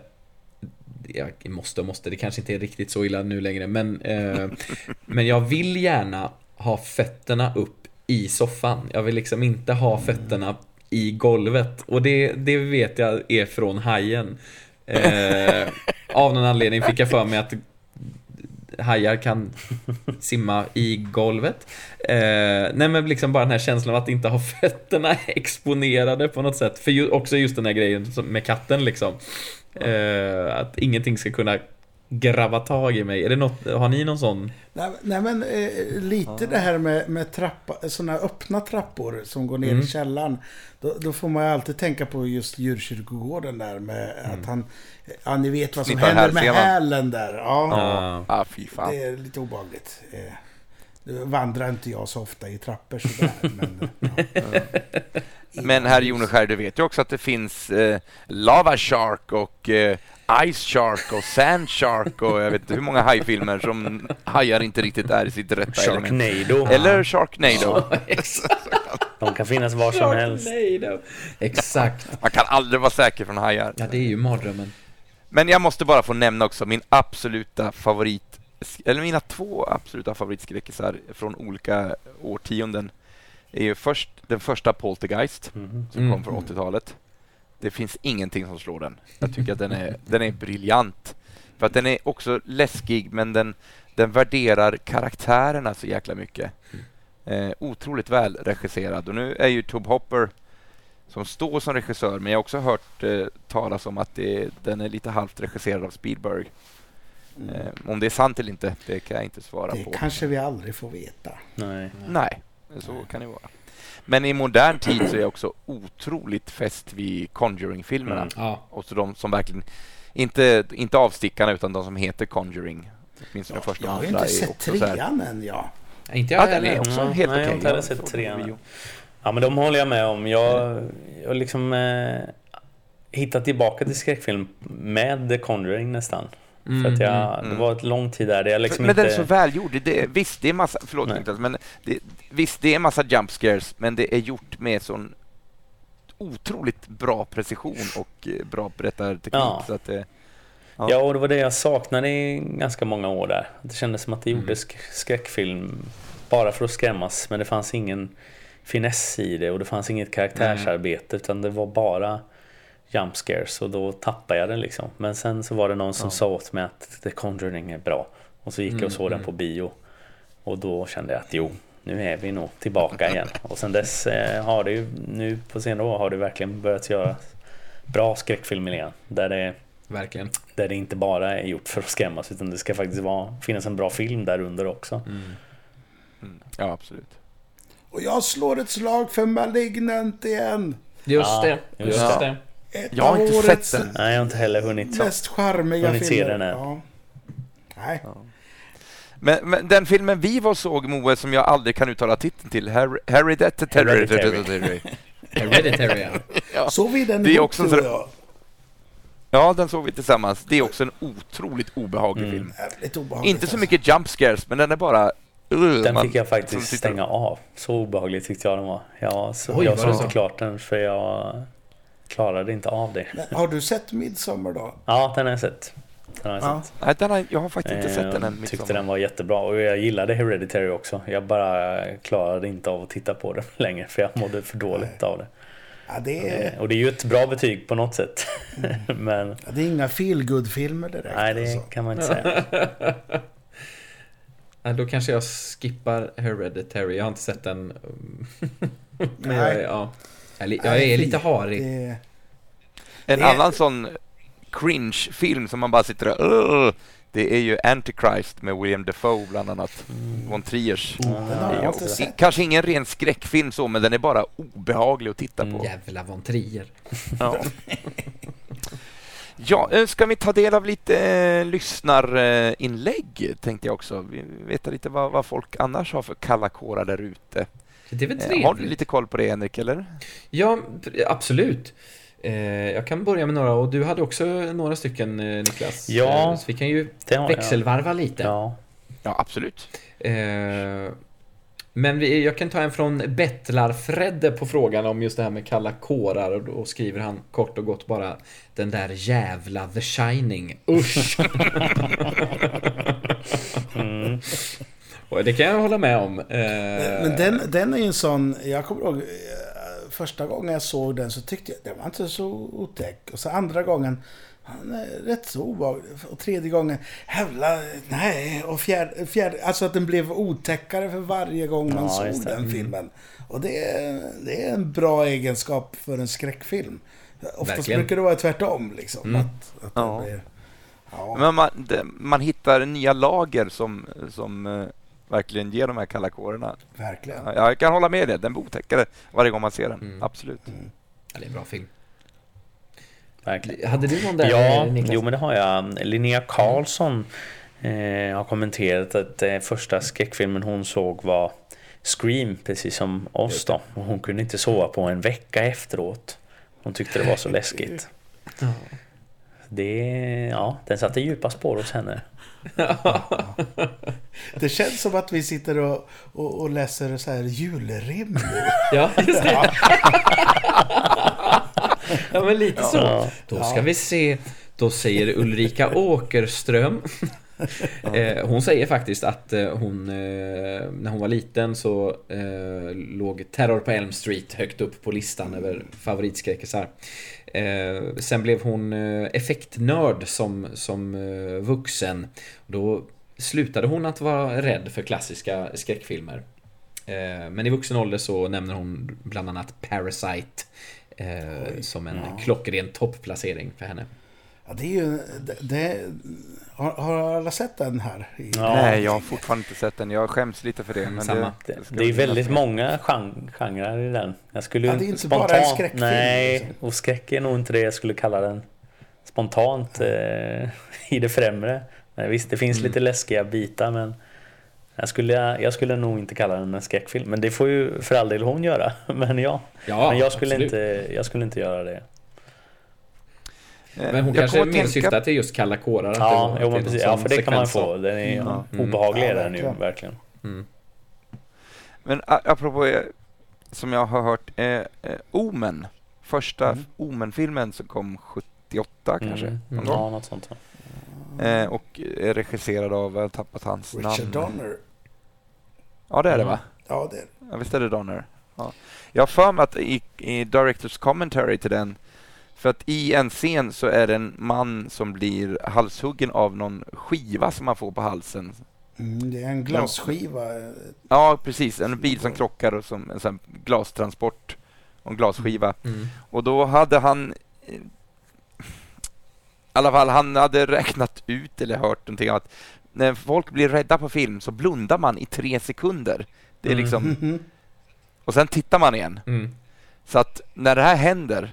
jag måste och måste, det kanske inte är riktigt så illa nu längre men eh, Men jag vill gärna ha fötterna upp i soffan. Jag vill liksom inte ha fötterna i golvet och det, det vet jag är från Hajen. Eh, av någon anledning fick jag för mig att hajar kan simma i golvet. Eh, nej men liksom bara den här känslan av att inte ha fötterna exponerade på något sätt. För ju, också just den här grejen med katten liksom. Eh, att ingenting ska kunna grabba tag i mig. Är det något, har ni någon sån? Nej, nej men eh, lite det här med, med trappa, såna öppna trappor som går ner Mm. i källaren. Då, då får man ju alltid tänka på just djurkyrkogården där med Mm. att han... Ja, ni vet vad som Snittar händer med hälen där. Ja, Ja. Ah, fy fan. det är lite obehagligt. Eh, Nu vandrar inte jag så ofta i trappor sådär. men, ja. Men herr Joneskär, du vet ju också att det finns eh, Lava Shark och eh, Ice Shark och Sand Shark och jag vet inte hur många hajfilmer som hajar inte riktigt är i sitt rätta element. Sharknado. Eller Sharknado. De kan finnas var som helst. Exakt. Man kan aldrig vara säker från hajar. Ja, det är ju mardrömmen. Men jag måste bara få nämna också min absoluta favorit, eller mina två absoluta favoritskräckisar från olika årtionden. är ju först den första Poltergeist Mhm. som Mm. kom från 80-talet. Det finns ingenting som slår den. Jag tycker att den är, den är briljant. För att den är också läskig, men den, den värderar karaktärerna så jäkla mycket. Eh, otroligt väl regisserad. Och nu är ju Tube Hopper som står som regissör, men jag har också hört eh, talas om att det, den är lite halvt regisserad av Spielberg. Eh, om det är sant eller inte, det kan jag inte svara Det på. kanske vi aldrig får veta. Nej. Nej, så kan det vara. Men i modern tid så är jag också otroligt fäst vid Conjuring-filmerna. Mm. Ja. Och så de som verkligen, inte, inte avstickarna utan de som heter Conjuring. Åtminstone första Jag har ju inte är sett trean än, ja. Ja, Inte Ja, jag den är heller. också Mm, helt nej, jag har okej. inte sett trean. Ja men de håller jag med om. Jag jag liksom eh, hittat tillbaka till skräckfilm med The Conjuring nästan. För att jag, mm. det var ett lång tid där, jag liksom men inte... den är så välgjord. Det, visst, det är massa, förlåt Nej. Niklas, men det, visst, det är massa jump scares, men det är gjort med sån otroligt bra precision och eh, bra berättarteknik. Ja. Så att det, Ja. Ja. och det var det jag saknade i ganska många år där. Det kändes som att det Mm. gjordes sk- skräckfilm bara för att skrämmas, men det fanns ingen finess i det och det fanns inget karaktärsarbete utan det var bara jump scares och då tappade jag det liksom. Men sen så var det någon som sa åt mig att The Conjuring är bra och så gick jag och såg den på bio och då kände jag att jo, nu är vi nog tillbaka igen. Och sen dess eh, har det ju nu på senare år har det verkligen börjat göra bra skräckfilmer igen. Där det Verkligen. där det inte bara är gjort för att skrämmas utan det ska faktiskt vara, finnas en bra film där under också. mm, ja, absolut. Och jag slår ett slag för Malignant igen. Just Ja, det. just Just det. Ett Jag har inte årets sett den. Nej, jag har inte heller hunnit. mest charmiga Hunnit se filmer. den än. Ja. Nej. Men, men den filmen vi var såg, Moe, som jag aldrig kan uttala titeln till, Har- Hereditary. Hereditary. Hereditary, ja. Såg vi den Det är ihop, också sån- jag? Ja, den såg vi tillsammans. Det är också en otroligt obehaglig Mm. film. Jävligt obehagligt. Inte så alltså. mycket jump scares, men den är bara... Uh, Den man- fick jag faktiskt stänga av. Så obehaglig tyckte jag den var. Jag, så, Oj, jag såg inte så? klart den för jag klarade inte av det. Men har du sett Midsommar då? Ja, den har jag sett. Den har jag Ja. sett. Nej, den har, jag har faktiskt inte sett den än. Eh, mitt tyckte den var jättebra och jag gillade Hereditary också. Jag bara klarade inte av att titta på den längre för jag mådde för dåligt av det. Ja, det är, Eh, Och det är ju ett bra betyg på något sätt. Men ja, det är inga feelgood-filmer direkt. nej, det alltså. kan man inte säga. Ja, Då kanske jag skippar Hereditary. Jag har inte sett den. Men jag, Nej. ja. Jag är li- jag är lite harig. Det, En Det annan sån cringe-film som man bara sitter och... Uh, det är ju Antichrist med William Defoe bland annat. Von Triers. inte sett. Kanske ingen ren skräckfilm så, men den är bara obehaglig att titta på. Jävla Von Trier. Ja. Ja, eh, ska vi ta del av lite eh, lyssnarinlägg tänkte jag också. Vi veta lite vad, vad folk annars har för kalla kårar där ute. Det är väl Eh, trevligt? Har du lite koll på det Henrik, eller? Ja, absolut. Eh, jag kan börja med några och du hade också några stycken eh, Niklas. Ja. Så vi kan ju har jag. växelvarva lite. Ja. Ja, absolut. Men vi, jag kan ta en från Bettlar-Fredde på frågan om just det här med kalla kårar och då skriver han kort och gott bara Den där jävla The Shining. Usch! Mm. Och det kan jag hålla med om. Eh, Men den, den är ju en sån, jag kommer ihåg eh, första gången jag såg den så tyckte jag den var inte så otäck. Och så andra gången, han är rätt så obehaglig. Och tredje gången, jävla, nej. Och fjärde, fjärde, alltså att den blev otäckare för varje gång man Ja, såg den filmen. Och det är, det är en bra egenskap för en skräckfilm. Oftast Verkligen. brukar det vara tvärtom liksom. Mm. Att, att Ja. det blir, ja. Men man, det, man hittar nya lager som, som eh, verkligen ger de här kalla kårerna. verkligen. Ja, Jag kan hålla med dig, den blir otäckare varje gång man ser den. Mm. Absolut. Ja, det är en bra film. Verkligen. Hade du någon där Ja, eh, Niklas? jo men det har jag. Linnea Karlsson eh, har kommenterat att eh, första skräckfilmen hon såg var Scream, precis som oss då. Och hon kunde inte sova på en vecka efteråt. Hon tyckte det var så läskigt. Det, ja, den satte djupa spår hos henne. Det känns som att vi sitter och, och, och läser så här julrim. Ja, just det. ja, men lite så. Ja. Då ska vi se. Då säger Ulrika Åkerström. eh, hon säger faktiskt att eh, hon, eh, när hon var liten så låg Terror på Elm Street högt upp på listan över favoritskräckisar. Sen blev hon effektnörd som, som vuxen. Då slutade hon att vara rädd för klassiska skräckfilmer. Eh, men i vuxen ålder så nämner hon bland annat Parasite eh, som en klockren topplacering för henne. Ja, det är ju... Det, det, har, har alla sett den här? Ja. Nej, jag har fortfarande inte sett den. Jag skäms lite för det. Men samma. det, Det, är väldigt med. många gen- genrer i den. Jag skulle Ja, det är inte spontant, bara en skräckfilm, Nej, liksom. och skräck är nog inte det jag skulle kalla den. Spontant eh, i det främre. Eh, Visst, det finns lite läskiga bitar men jag skulle, jag skulle nog inte kalla den en skräckfilm. Men det får ju för all del hon göra. Men ja, Ja, men jag skulle, absolut. inte, jag skulle inte göra det. Eh, Men hon jag kanske mer tänka- syftar till just kalla kårar. att det Ja, jo, men är precis, ja för det kan man få. Den är Ja. Mm. obehaglig Ja, är den ju verkligen. Mm. Men apropå, eh, som jag har hört, eh, Omen. Första Mm. Omen-filmen som kom 78 kanske. Mm. Ja, något sånt. ja. Eh, och är regisserad av, jag har tappat hans Richard namn. Donner. Ja det är det Mm. va? Ja, det är Ja, visst är det Donner? Ja. Jag har för mig att i, i Directors Commentary till den, för att i en scen så är det en man som blir halshuggen av någon skiva som man får på halsen. Mm, det är en glasskiva. Ja, precis. En bil som krockar och som en sån glastransport och en glasskiva. Mm. Och då hade han alla fall, han hade räknat ut eller hört någonting att när folk blir rädda på film så blundar man i tre sekunder. Det är Mm. liksom, och sen tittar man igen. Mm. Så att när det här händer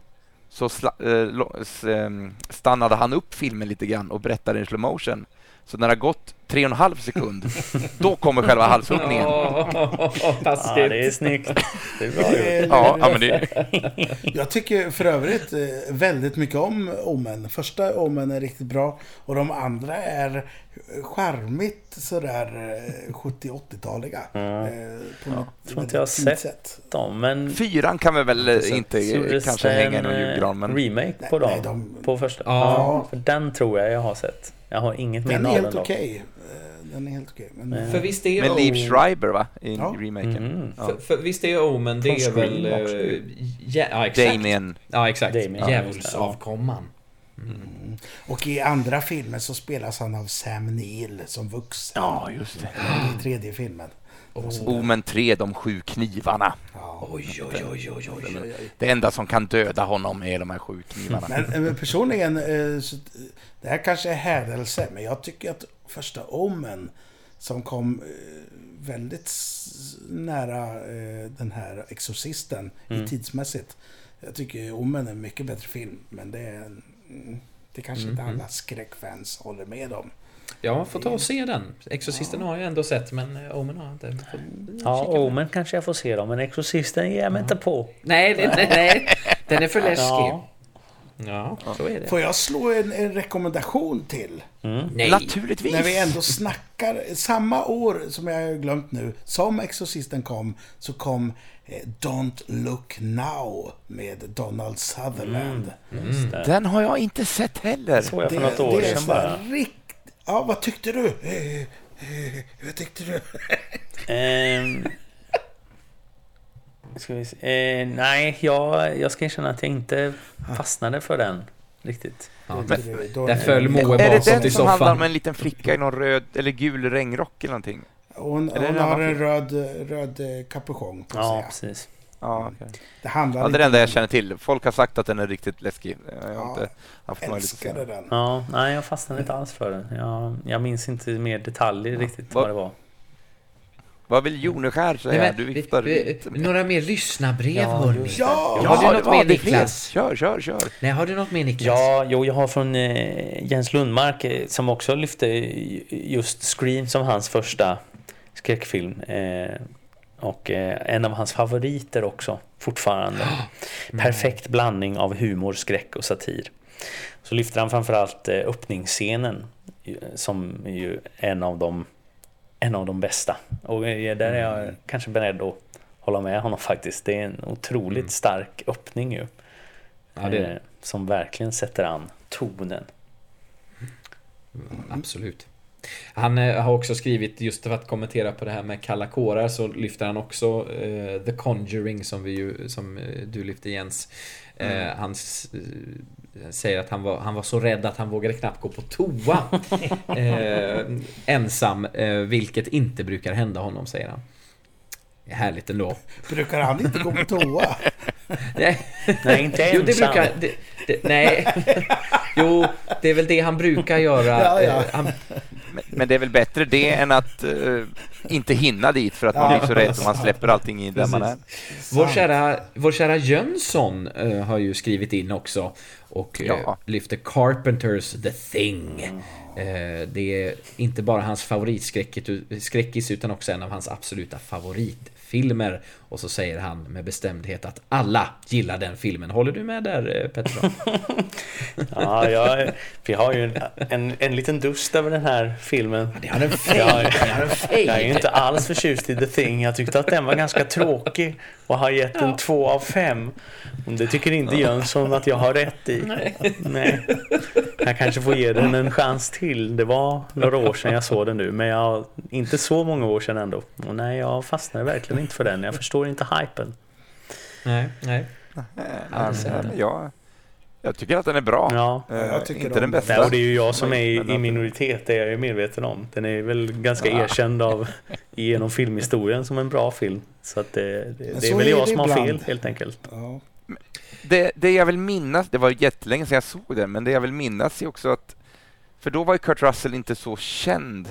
så eh, ehm, stannade han upp filmen lite grann och berättade i slow motion. Så när det har gått tre och en halv sekund, då kommer själva halshuggningen. Åh, Ja, taskigt. det är snyggt. Det är bra gjort. Eh, Ja, ja, men det, Jag tycker för övrigt eh, väldigt mycket om Omen. Första Omen är riktigt bra och de andra är eh, charmigt sådär eh, 70-80-taliga. Mm. Eh, på Ja, något tror inte jag har sett. sätt. De, men fyran kan vi väl eh, inte eh, gjordes kanske hänga i någon eh, julgran, men remake på dem? Nej, de- På första? Ja. Ja. För den tror jag jag har sett. Jag har inget Den minne är av helt den dock. okej. Eh, Den är helt okej. Men, Men- För visst är med Liv Schreiber va? I Ja. remaken. Mhm. Ja. För, för visst är Omen, det är väl... Eh, Ja, ja, exakt. Damien. Ja, exakt. Djävulsavkomman. Mm. Och i andra filmer så spelas han av Sam Neill som vuxen. Ja, just det. I tredje filmen. Omen 3, de sju knivarna. Ja. Oj, oj, oj, oj, oj. Det enda som kan döda honom är de här sju knivarna. Men, eh, men personligen, eh, så, det här kanske är hädelse, men jag tycker att första Omen som kom eh, väldigt nära den här Exorcisten Mm. i tidsmässigt. Jag tycker Omen är en mycket bättre film, men det är mm, det kanske inte Mhm. alla skräckfans håller med om. Ja, får ta och se den. Exorcisten har jag ändå sett, men eh, Omen har jag inte. Ja, kika på. Omen kanske jag får se då, men Exorcisten ger jag mig inte på. Nej, det, nej, nej, den är för läskig. Ja. Ja, så är det. Får jag slå en, en rekommendation till? Mm. Nej. Naturligtvis! När vi ändå snackar, samma år som jag har glömt nu, som Exorcisten kom, så kom eh, Don't Look Now med Donald Sutherland. Just det. Den har jag inte sett heller. såg jag för något år det sedan bara. rikt... Ja, vad tyckte du? Eh, eh, vad tyckte du? Ehm, ska vi se. Eh, nej, jag, jag ska erkänna att jag inte fastnade för den riktigt. Ja, där, föll Moe Är det bakåt i den som handlar om soffan. en liten flicka i någon röd eller gul regnrock eller någonting? Hon, Är det hon en har en röd, röd eh, kapuschong på Ja, sig. precis. Ja, okej. Det handlar ja, det är det enda jag känner till. Folk har sagt att den är riktigt läskig. Jag har Ja, inte haft Älskade den. den. Ja, nej, jag fastnade inte alls för den. Jag, jag minns inte mer detaljer riktigt Vad- vad det var. Vad vill Joneskär säga? Nej, du men, viftar vi- lite med- några mer lyssnarbrev, Ja, hörni. Ja! Har du Ja, något det mer. Niklas? Kör, kör, kör. Nej, har du något mer, Niklas? Ja, jo, jag har från eh, Jens Lundmark eh, som också lyfte eh, just Scream som hans första skräckfilm. Eh, och eh, en av hans favoriter också, fortfarande. Perfekt blandning av humor, skräck och satir. Så lyfter han framförallt eh, öppningsscenen som är ju en av de, en av de bästa. Och eh, där är jag kanske beredd att hålla med honom faktiskt. Det är en otroligt stark öppning ju. Ja, det är. Eh, Som verkligen sätter an tonen. Absolut. Han eh, har också skrivit, just för att kommentera på det här med kalla kårar, så lyfter han också eh, The Conjuring som, vi ju, som eh, du lyfte Jens. Eh, han s- eh, säger att han var, han var så rädd att han vågade knappt gå på toa. ensam, vilket inte brukar hända honom, säger han. Härligt ändå. Brukar han inte gå på toa? Nej, Nej, inte jo, det ensam. brukar... Det, det, nej. Jo, det är väl det han brukar göra. Ja, ja. Eh, Han, Men, men det är väl bättre det än att eh, inte hinna dit för att man blir så rädd och man släpper allting i där man är. Vår kära, vår kära Jönsson eh, har ju skrivit in också och Ja. lyfter Carpenters The Thing. Det är inte bara hans favoritskräckis utan också en av hans absoluta favoritfilmer. Och så säger han med bestämdhet att alla gillar den filmen. Håller du med där eh, Pettersson? Ja, jag, vi har ju en, en, en liten dust över den här filmen. Det har en Jag, fade. Det har en fade. jag är ju inte alls förtjust i The Thing. Jag tyckte att den var ganska tråkig och har gett en två av fem. Och Det tycker inte Jönsson att jag har rätt i. Nej. Jag kanske får ge den en chans till. Det var några år sedan jag såg den nu, men jag, inte så många år sedan ändå. Och nej, jag fastnade verkligen inte för den. Jag förstår inte hypen. Nej, nej. Alltså, jag, jag tycker att den är bra. Ja. Eh, jag tycker inte den bästa. Nej, och det är ju jag som är i, i minoritet, det är jag ju medveten om. Den är väl ganska erkänd av genom filmhistorien som en bra film. Så att det, det, det är väl är jag som har fel helt enkelt. Ja. Det, det jag vill minnas, det var jättelänge sedan jag såg den, men det jag vill minnas är också att för då var ju Kurt Russell inte så känd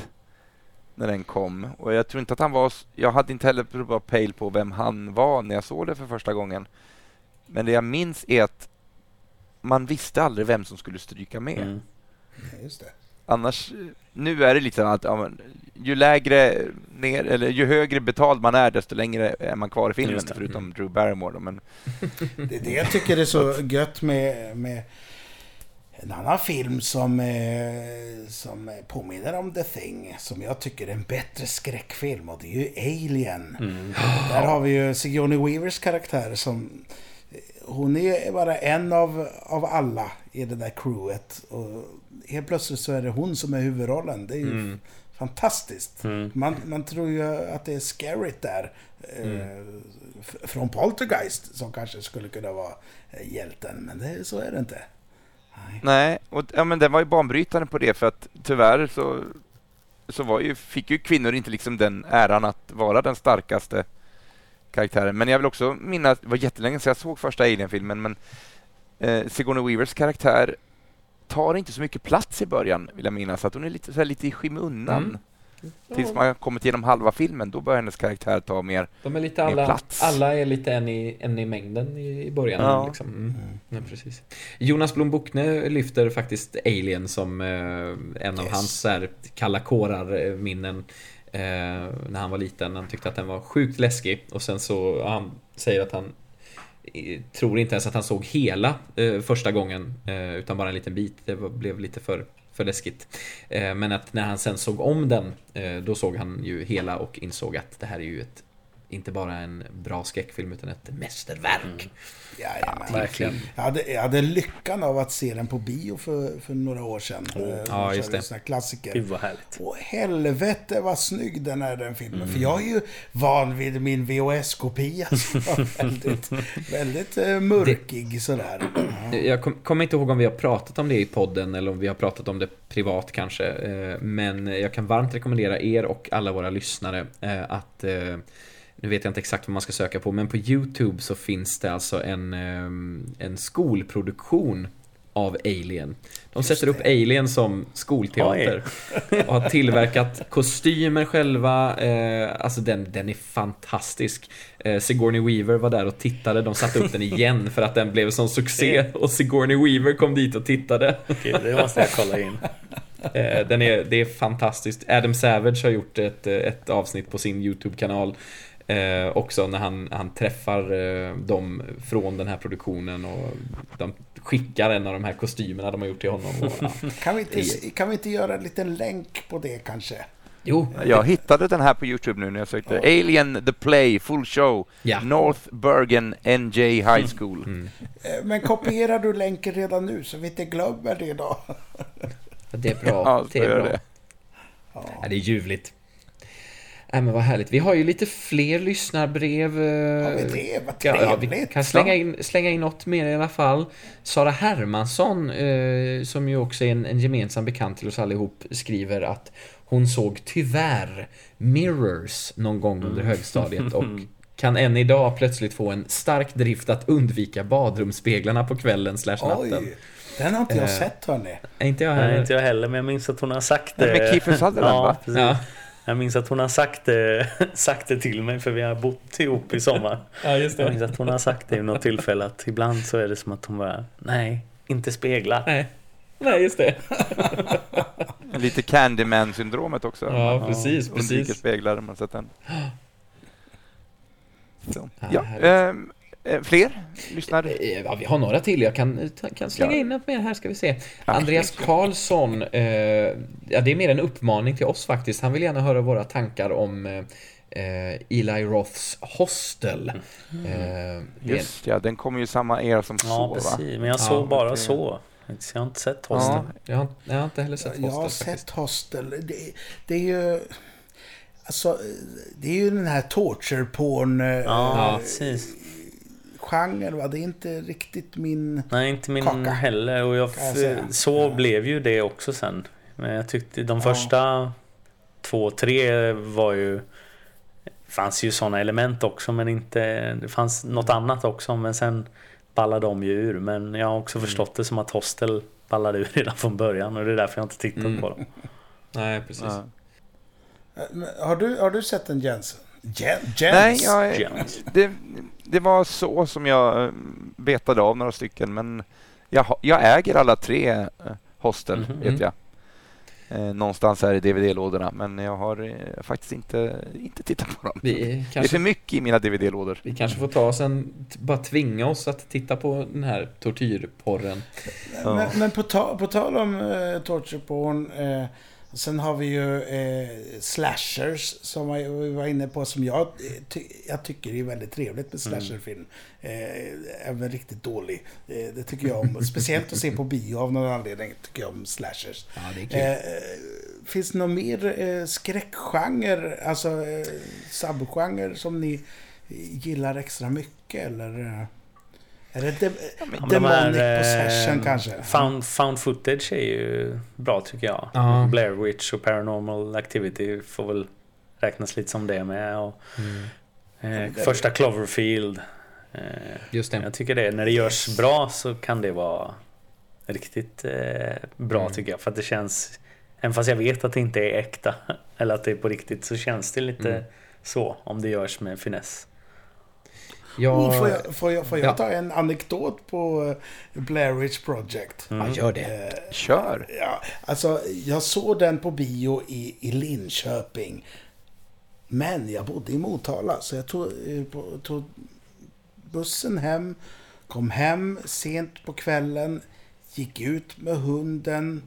när den kom och jag tror inte att han var, jag hade inte heller bra pejl på vem han var när jag såg det för första gången. Men det jag minns är att man visste aldrig vem som skulle stryka med. Mm. Just det. Annars, nu är det lite så att ja, men, ju lägre ner, eller ju högre betald man är, desto längre är man kvar i filmen, förutom Drew Barrymore. Då, men, Det är det jag tycker är så gött med, med en annan film som, eh, som påminner om The Thing. Som jag tycker är en bättre skräckfilm och det är ju Alien. Där har vi ju Sigourney Weavers karaktär som... Hon är bara en av, av alla i det där crewet. Och helt plötsligt så är det hon som är huvudrollen. Det är ju fantastiskt. Mm. Man, man tror ju att det är Scarrett där. Eh, f- från Poltergeist som kanske skulle kunna vara eh, hjälten. Men det, så är det inte. Nej. nej, och ja, men den var ju banbrytande på det för att tyvärr så, så var ju, fick ju kvinnor inte liksom den äran att vara den starkaste karaktären. Men jag vill också minnas, det var jättelänge sedan jag såg första Alien-filmen, men eh, Sigourney Weavers karaktär tar inte så mycket plats i början, vill jag minnas. Att hon är lite, så här, lite i skymundan. Mm. Tills man kommit igenom halva filmen, då börjar hennes karaktär ta mer... De är lite Mer alla, plats. alla är lite en i, en i mängden i, i början. Ja. Liksom. Mm. Ja, precis. Jonas Blom Bockne lyfter faktiskt Alien som eh, en av Yes. hans så här, kalla kårar eh, minnen. Eh, när han var liten. Han tyckte att den var sjukt läskig. Och sen så, han säger att han tror inte ens att han såg hela eh, första gången. Eh, utan bara en liten bit. Det var, blev lite för, för läskigt. Eh, men att när han sen såg om den, eh, då såg han ju hela och insåg att det här är ju ett inte bara en bra skräckfilm utan ett mästerverk. Jajamän. Verkligen. Jag hade, jag hade lyckan av att se den på bio för, för några år sedan. Eh, ja, just det. en sån här klassiker. Gud vad härligt. Och helvete vad snygg den är den filmen. Mm. För jag är ju van vid min VHS-kopia som var väldigt, väldigt eh, mörkig sådär. Jag kom, kommer inte ihåg om vi har pratat om det i podden eller om vi har pratat om det privat kanske. eh, Men jag kan varmt rekommendera er och alla våra lyssnare att nu vet jag inte exakt vad man ska söka på, men på YouTube så finns det alltså en, eh, en skolproduktion av Alien. De sätter upp Alien som skolteater. Och har tillverkat kostymer själva. Eh, alltså den, den är fantastisk. Eh, Sigourney Weaver var där och tittade. De satte upp den igen för att den blev sån succé. Och Sigourney Weaver kom dit och tittade. Okej, det måste jag kolla in. Eh, den är, det är fantastiskt. Adam Savage har gjort ett, ett avsnitt på sin YouTube-kanal. Eh, också när han, han träffar eh, dem från den här produktionen och de skickar en av de här kostymerna de har gjort till honom. Och, ja. Kan vi, inte, kan vi inte göra en liten länk på det kanske? Jo, Jag hittade den här på Youtube nu när jag sökte Alien the Play Full Show Ja. North Bergen NJ High School. Mm. Eh, Men kopierar du länken redan nu så vi inte glömmer det då? det är bra. Ja, det är bra. det. Ja, det är ljuvligt. Nej men vad härligt. Vi har ju lite fler lyssnarbrev. eh, Har vi det? Vad Ja, ja, vi trevligt. kan slänga in, slänga in något mer i alla fall. Sara Hermansson, eh, som ju också är en, en gemensam bekant till oss allihop, skriver att hon såg tyvärr Mirrors någon gång under högstadiet och kan än idag plötsligt få en stark drift att undvika badrumsspeglarna på kvällen slash natten. Oj, den har inte jag Eh, sett hörni. Är inte jag Nej, heller? inte jag heller, men jag minns att hon har sagt det. Nej, men Kiefer Sutherland, ja, va? Precis. Ja. Jag minns att hon har sagt det, sagt det till mig för vi har bott ihop i sommar. ja, just Jag minns att hon har sagt det i något tillfälle att ibland så är det som att hon bara Nej, inte speglar. Nej. Nej, just det. Lite Candyman-syndromet också. Ja, precis, Undviker precis. speglar om man sett den. Så. Ja, Ja, fler lyssnar? Eh, Ja, vi har några till. Jag kan, kan slänga Ja. in något mer här, ska vi se. Andreas Karlsson, eh, ja, det är mer en uppmaning till oss faktiskt. Han vill gärna höra våra tankar om eh, eh, Eli Roths Hostel. Mm. Eh, Just ja, den kommer ju samma era som Ja, så va? precis. Men jag Ja, såg bara det- så. Jag har inte sett Hostel. Ja, jag, har, jag har inte heller sett Jag har Hostel faktiskt. sett Hostel. Det, det är ju... Alltså, det är ju den här torture porn Ja, ja. precis. Genre va? Det är inte riktigt min... Nej, inte min Kaka, heller. Och jag jag så blev ju det också sen. Men jag tyckte de första två, tre var ju... fanns ju sådana element också, men inte... Det fanns något annat också, men sen ballade de ju ur. Men jag har också förstått det som att Hostel ballade ur redan från början och det är därför jag inte tittat Mm. på dem. Nej, precis. ja. Men Har du, har du sett en Jens? Jen, Jens? Nej, jag, Jens. det, det var så som jag eh, betade av några stycken, men jag, jag äger alla tre eh, Hostel, Mhm. vet jag. Eh, någonstans här i DVD-lådorna, men jag har eh, faktiskt inte, inte tittat på dem. Vi Det är för kanske, mycket i mina DVD-lådor. vi kanske får ta oss en... Bara tvinga oss att titta på den här tortyrporren. Ja. Men, men på, ta, på tal om eh, torture porn. Eh, sen har vi ju eh, slashers som vi var inne på som jag, eh, ty, jag tycker är väldigt trevligt med slasherfilm. Eh, även riktigt dålig. Eh, det tycker jag om. Speciellt att se på bio av någon anledning tycker jag om slashers. Ja, det är Eh, finns det någon mer eh, skräckgenre, alltså eh, subgenre som ni gillar extra mycket eller? Är det de- men de här, Demonic eh, Possession kanske? Found, found footage är ju bra tycker jag. Ja. Blair Witch och Paranormal Activity får väl räknas lite som det med. Och, Mm. eh, första Cloverfield. Eh, Just det. jag tycker det, när det görs bra så kan det vara riktigt eh, bra Mm. tycker jag. För att det känns, även fast jag vet att det inte är äkta eller att det är på riktigt så känns det lite Mm. så om det görs med finess. Jag... Oh, får jag, får jag, får jag Ja. ta en anekdot på eh, Blair Witch Project? Ja, gör det. Eh, Kör! Ja, alltså jag såg den på bio i, i Linköping. Men jag bodde i Motala så jag tog, eh, tog bussen hem. Kom hem sent på kvällen. Gick ut med hunden.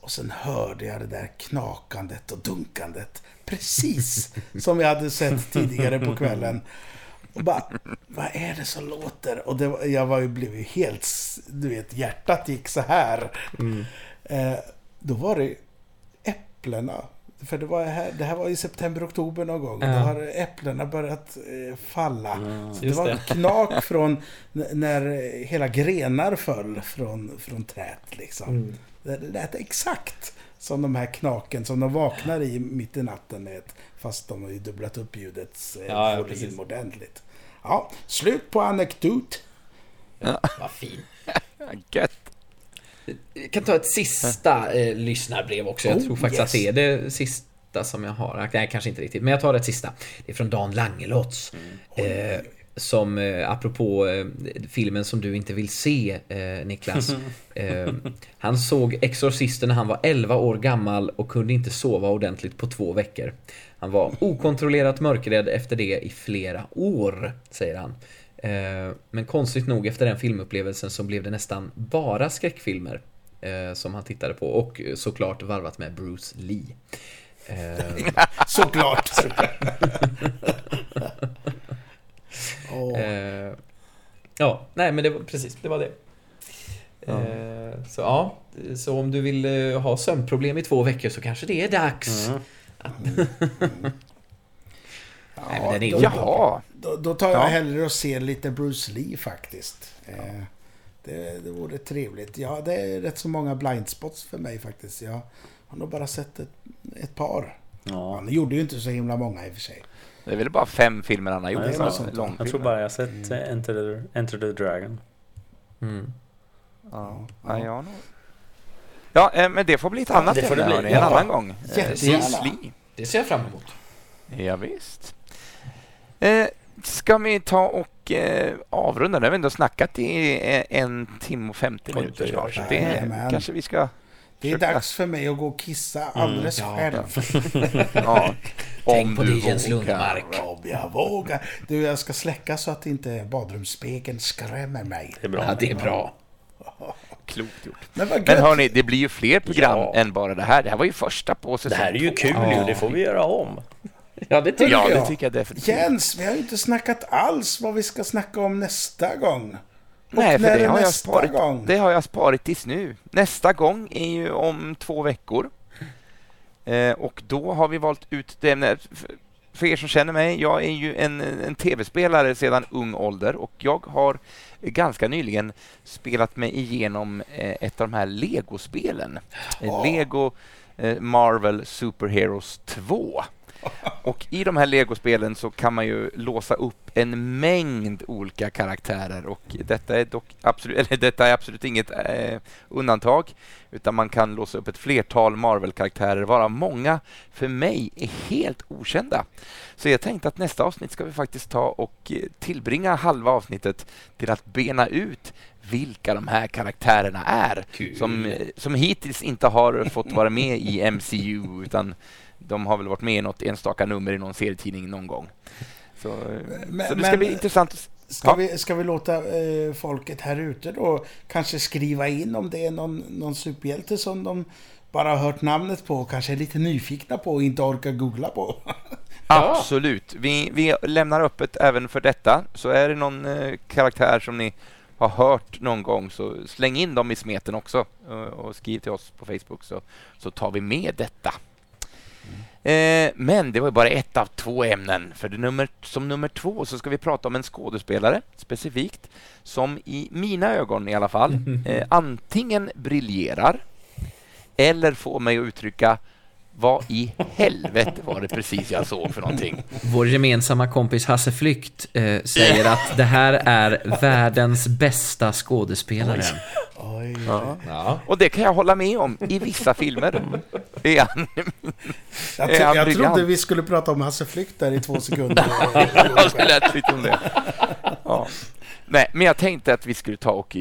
Och sen hörde jag det där knakandet och dunkandet. Precis som jag hade sett tidigare på kvällen. Och bara, vad är det som låter? Och det, jag var ju, blev ju helt, du vet, hjärtat gick så här. Eh, då var det äpplena. För det, var här, det här var i september, oktober någon gång. Ja. Då har äpplena börjat eh, falla. så det var det. knak från när hela grenar föll från, från träet. Liksom. Mm. Det lät exakt som de här knaken som de vaknar i mitt i natten Fast de har ju dubblat upp ljudets eh, Ja, ja, precis. ordentligt. Ja, slut på anekdot. Vad fin. Gött! Jag kan ta ett sista eh, lyssnarbrev också. Jag Oh, tror faktiskt yes. att det är det sista som jag har. Nej, kanske inte riktigt. Men jag tar ett sista. Det är från Dan Langelots. Eh, som, eh, apropå eh, filmen som du inte vill se, eh, Niklas. Eh, han såg Exorcisten när han var 11 år gammal och kunde inte sova ordentligt på två veckor. Han var okontrollerat mörkrädd efter det i flera år, säger han. Eh, Men konstigt nog efter den filmupplevelsen så blev det nästan bara skräckfilmer eh, som han tittade på och såklart varvat med Bruce Lee. Eh, Såklart. Eh, ja, nej men det var precis, det var det. Eh, så ja, så om du vill eh, ha sömnproblem i två veckor så kanske det är dags. Mm. Nej, men den är då, Jaha! då, då tar jag Ja. hellre och ser lite Bruce Lee faktiskt. Eh, det, det vore trevligt. Ja, det är rätt så många blindspots för mig faktiskt. Jag har nog bara sett ett, ett par. Ja. Han gjorde ju inte så himla många i och för sig. Det är väl bara fem filmer han har gjort. Nej, långfilmer. Jag tror bara jag har sett eh, Enter the, Enter the Dragon. Mm. Ja, ja. jag har nog... Ja, eh, men det får bli ett annat det får det ämne, bli. en Ja. annan gång. Eh, Jättegärna. Lee. Det ser jag fram emot. Ja, visst. Eh, ska vi ta och eh, avrunda. Nu har vi ändå snackat i eh, en timme och 50 Oj, minuter. Så det kanske vi ska... Det är dags för mig att gå och kissa alldeles ja. själv. Ja, Tänk på du det Jens. Lundmark. Om jag vågar. Du, jag ska släcka så att inte badrumsspegeln skrämmer mig. Det är bra. Ja, det är bra. Klokt gjort. Men vad Men hörni, det blir ju fler program Ja. än bara det här. Det här var ju första på Det säsong här är ju kul ju, det får vi göra om. Ja, det tycker Ja, det jag. tycker jag definitivt. Jens, vi har ju inte snackat alls vad vi ska snacka om nästa gång. Nej, för det har, jag sparit, gång? det har jag sparit tills nu. Nästa gång är ju om två veckor. Eh, och då har vi valt ut det För er som känner mig, jag är ju en, en tv-spelare sedan ung ålder och jag har ganska nyligen spelat mig igenom eh, ett av de här Lego-spelen. Eh, Lego eh, Marvel Super Heroes 2. Och i de här legospelen så kan man ju låsa upp en mängd olika karaktärer och detta är dock absolut, eller detta är absolut inget eh, undantag utan man kan låsa upp ett flertal Marvel-karaktärer varav många för mig är helt okända. Så jag tänkte att nästa avsnitt ska vi faktiskt ta och eh, tillbringa halva avsnittet till att bena ut vilka de här karaktärerna är Kul. som, som hittills inte har fått vara med i MCU utan de har väl varit med i något enstaka nummer i någon serietidning någon gång. Så, eh, Men- så det ska men- bli intressant. Ska, Ja. vi, ska vi låta eh, folket här ute då kanske skriva in om det är någon, någon superhjälte som de bara har hört namnet på och kanske är lite nyfikna på och inte orkar googla på? Absolut. Vi, vi lämnar öppet även för detta. Så är det någon eh, karaktär som ni har hört någon gång så släng in dem i smeten också eh, och skriv till oss på Facebook så, så tar vi med detta. Eh, men det var ju bara ett av två ämnen. För det nummer, som nummer två så ska vi prata om en skådespelare specifikt som i mina ögon i alla fall eh, antingen briljerar eller får mig att uttrycka vad i helvete var det precis jag såg för någonting? Vår gemensamma kompis Hasse Flykt eh, säger att det här är världens bästa skådespelare. Oj. Ja. Och det kan jag hålla med om. I vissa filmer är han... Jag, Är tro, han jag trodde vi skulle prata om Hasse Flykt där i två sekunder. det lät lite om det. Ja. Nej, men jag tänkte att vi skulle ta och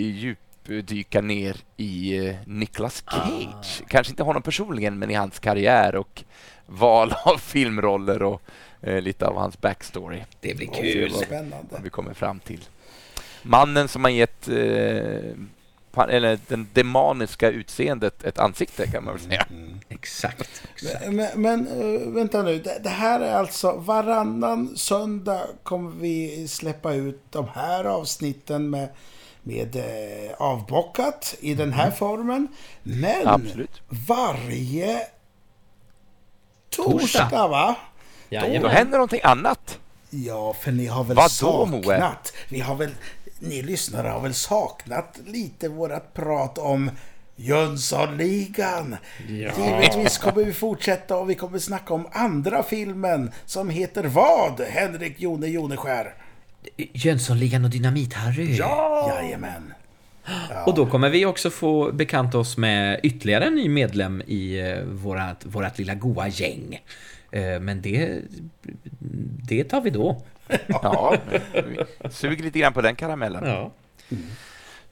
djupdyka ner i eh, Nicolas Cage. Kanske inte honom personligen, men i hans karriär och val av filmroller och eh, lite av hans backstory. Det blir kul. vad Spännande. Vad vi kommer fram till. Mannen som har gett eh, eller den demoniska utseendet ett ansikte kan man väl säga. Exakt. Men, men eh, vänta nu, det, det här är alltså varannan söndag kommer vi släppa ut de här avsnitten med, med eh, avbockat i den här formen. Men Absolut. varje torsdag, Torsdag. va? Då Jajamän. händer någonting annat. Ja, för ni har väl Vadå, Moe? saknat, vi har väl, ni lyssnare har väl saknat lite vårat prat om Jönssonligan. Givetvis kommer vi fortsätta och vi kommer snacka om andra filmen som heter vad? Henrik Jone Joneskär. Jönssonligan och Dynamit-Harry. Jajamän. Och då kommer vi också få bekanta oss med ytterligare en ny medlem i eh, vårat, vårat lilla goa gäng. Eh, Men det, det tar vi då. Ja, vi suger lite grann på den karamellen. Ja.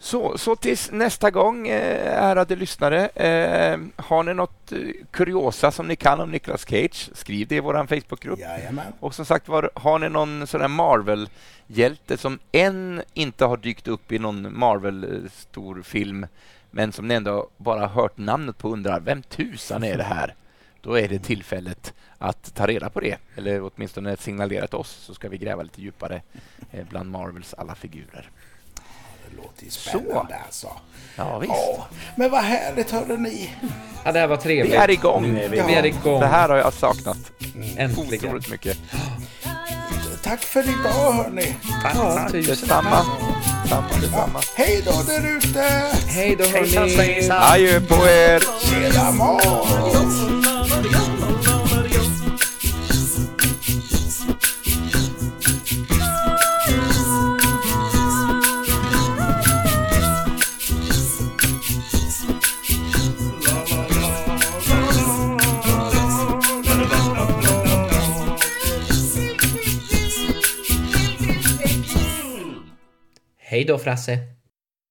Så, så tills nästa gång, eh, ärade lyssnare. Eh, har ni något eh, kuriosa som ni kan om Nicolas Cage, skriv det i vår Facebookgrupp. Jajamän. Och som sagt var, har ni någon sån här Marvel-hjälte som än inte har dykt upp i någon Marvel-stor film, men som ni ändå bara hört namnet på och undrar, vem tusan är det här? Då är det tillfället att ta reda på det, eller åtminstone signalera till oss, så ska vi gräva lite djupare eh, bland Marvels alla figurer. Det låter ju spännande alltså. Ja, visst. Ja, men vad härligt hörde ni. ja, det här var Vi trevligt. är igång. Vi Vi är igång. Det här har jag saknat Äntligen. otroligt mycket. Tack för idag hörni. Ja, tusen Detsamma. Detsamma, detsamma. Hej då där ute. Hej då hörni! Adjö på er! Tjena Måns. Hej då Frasse!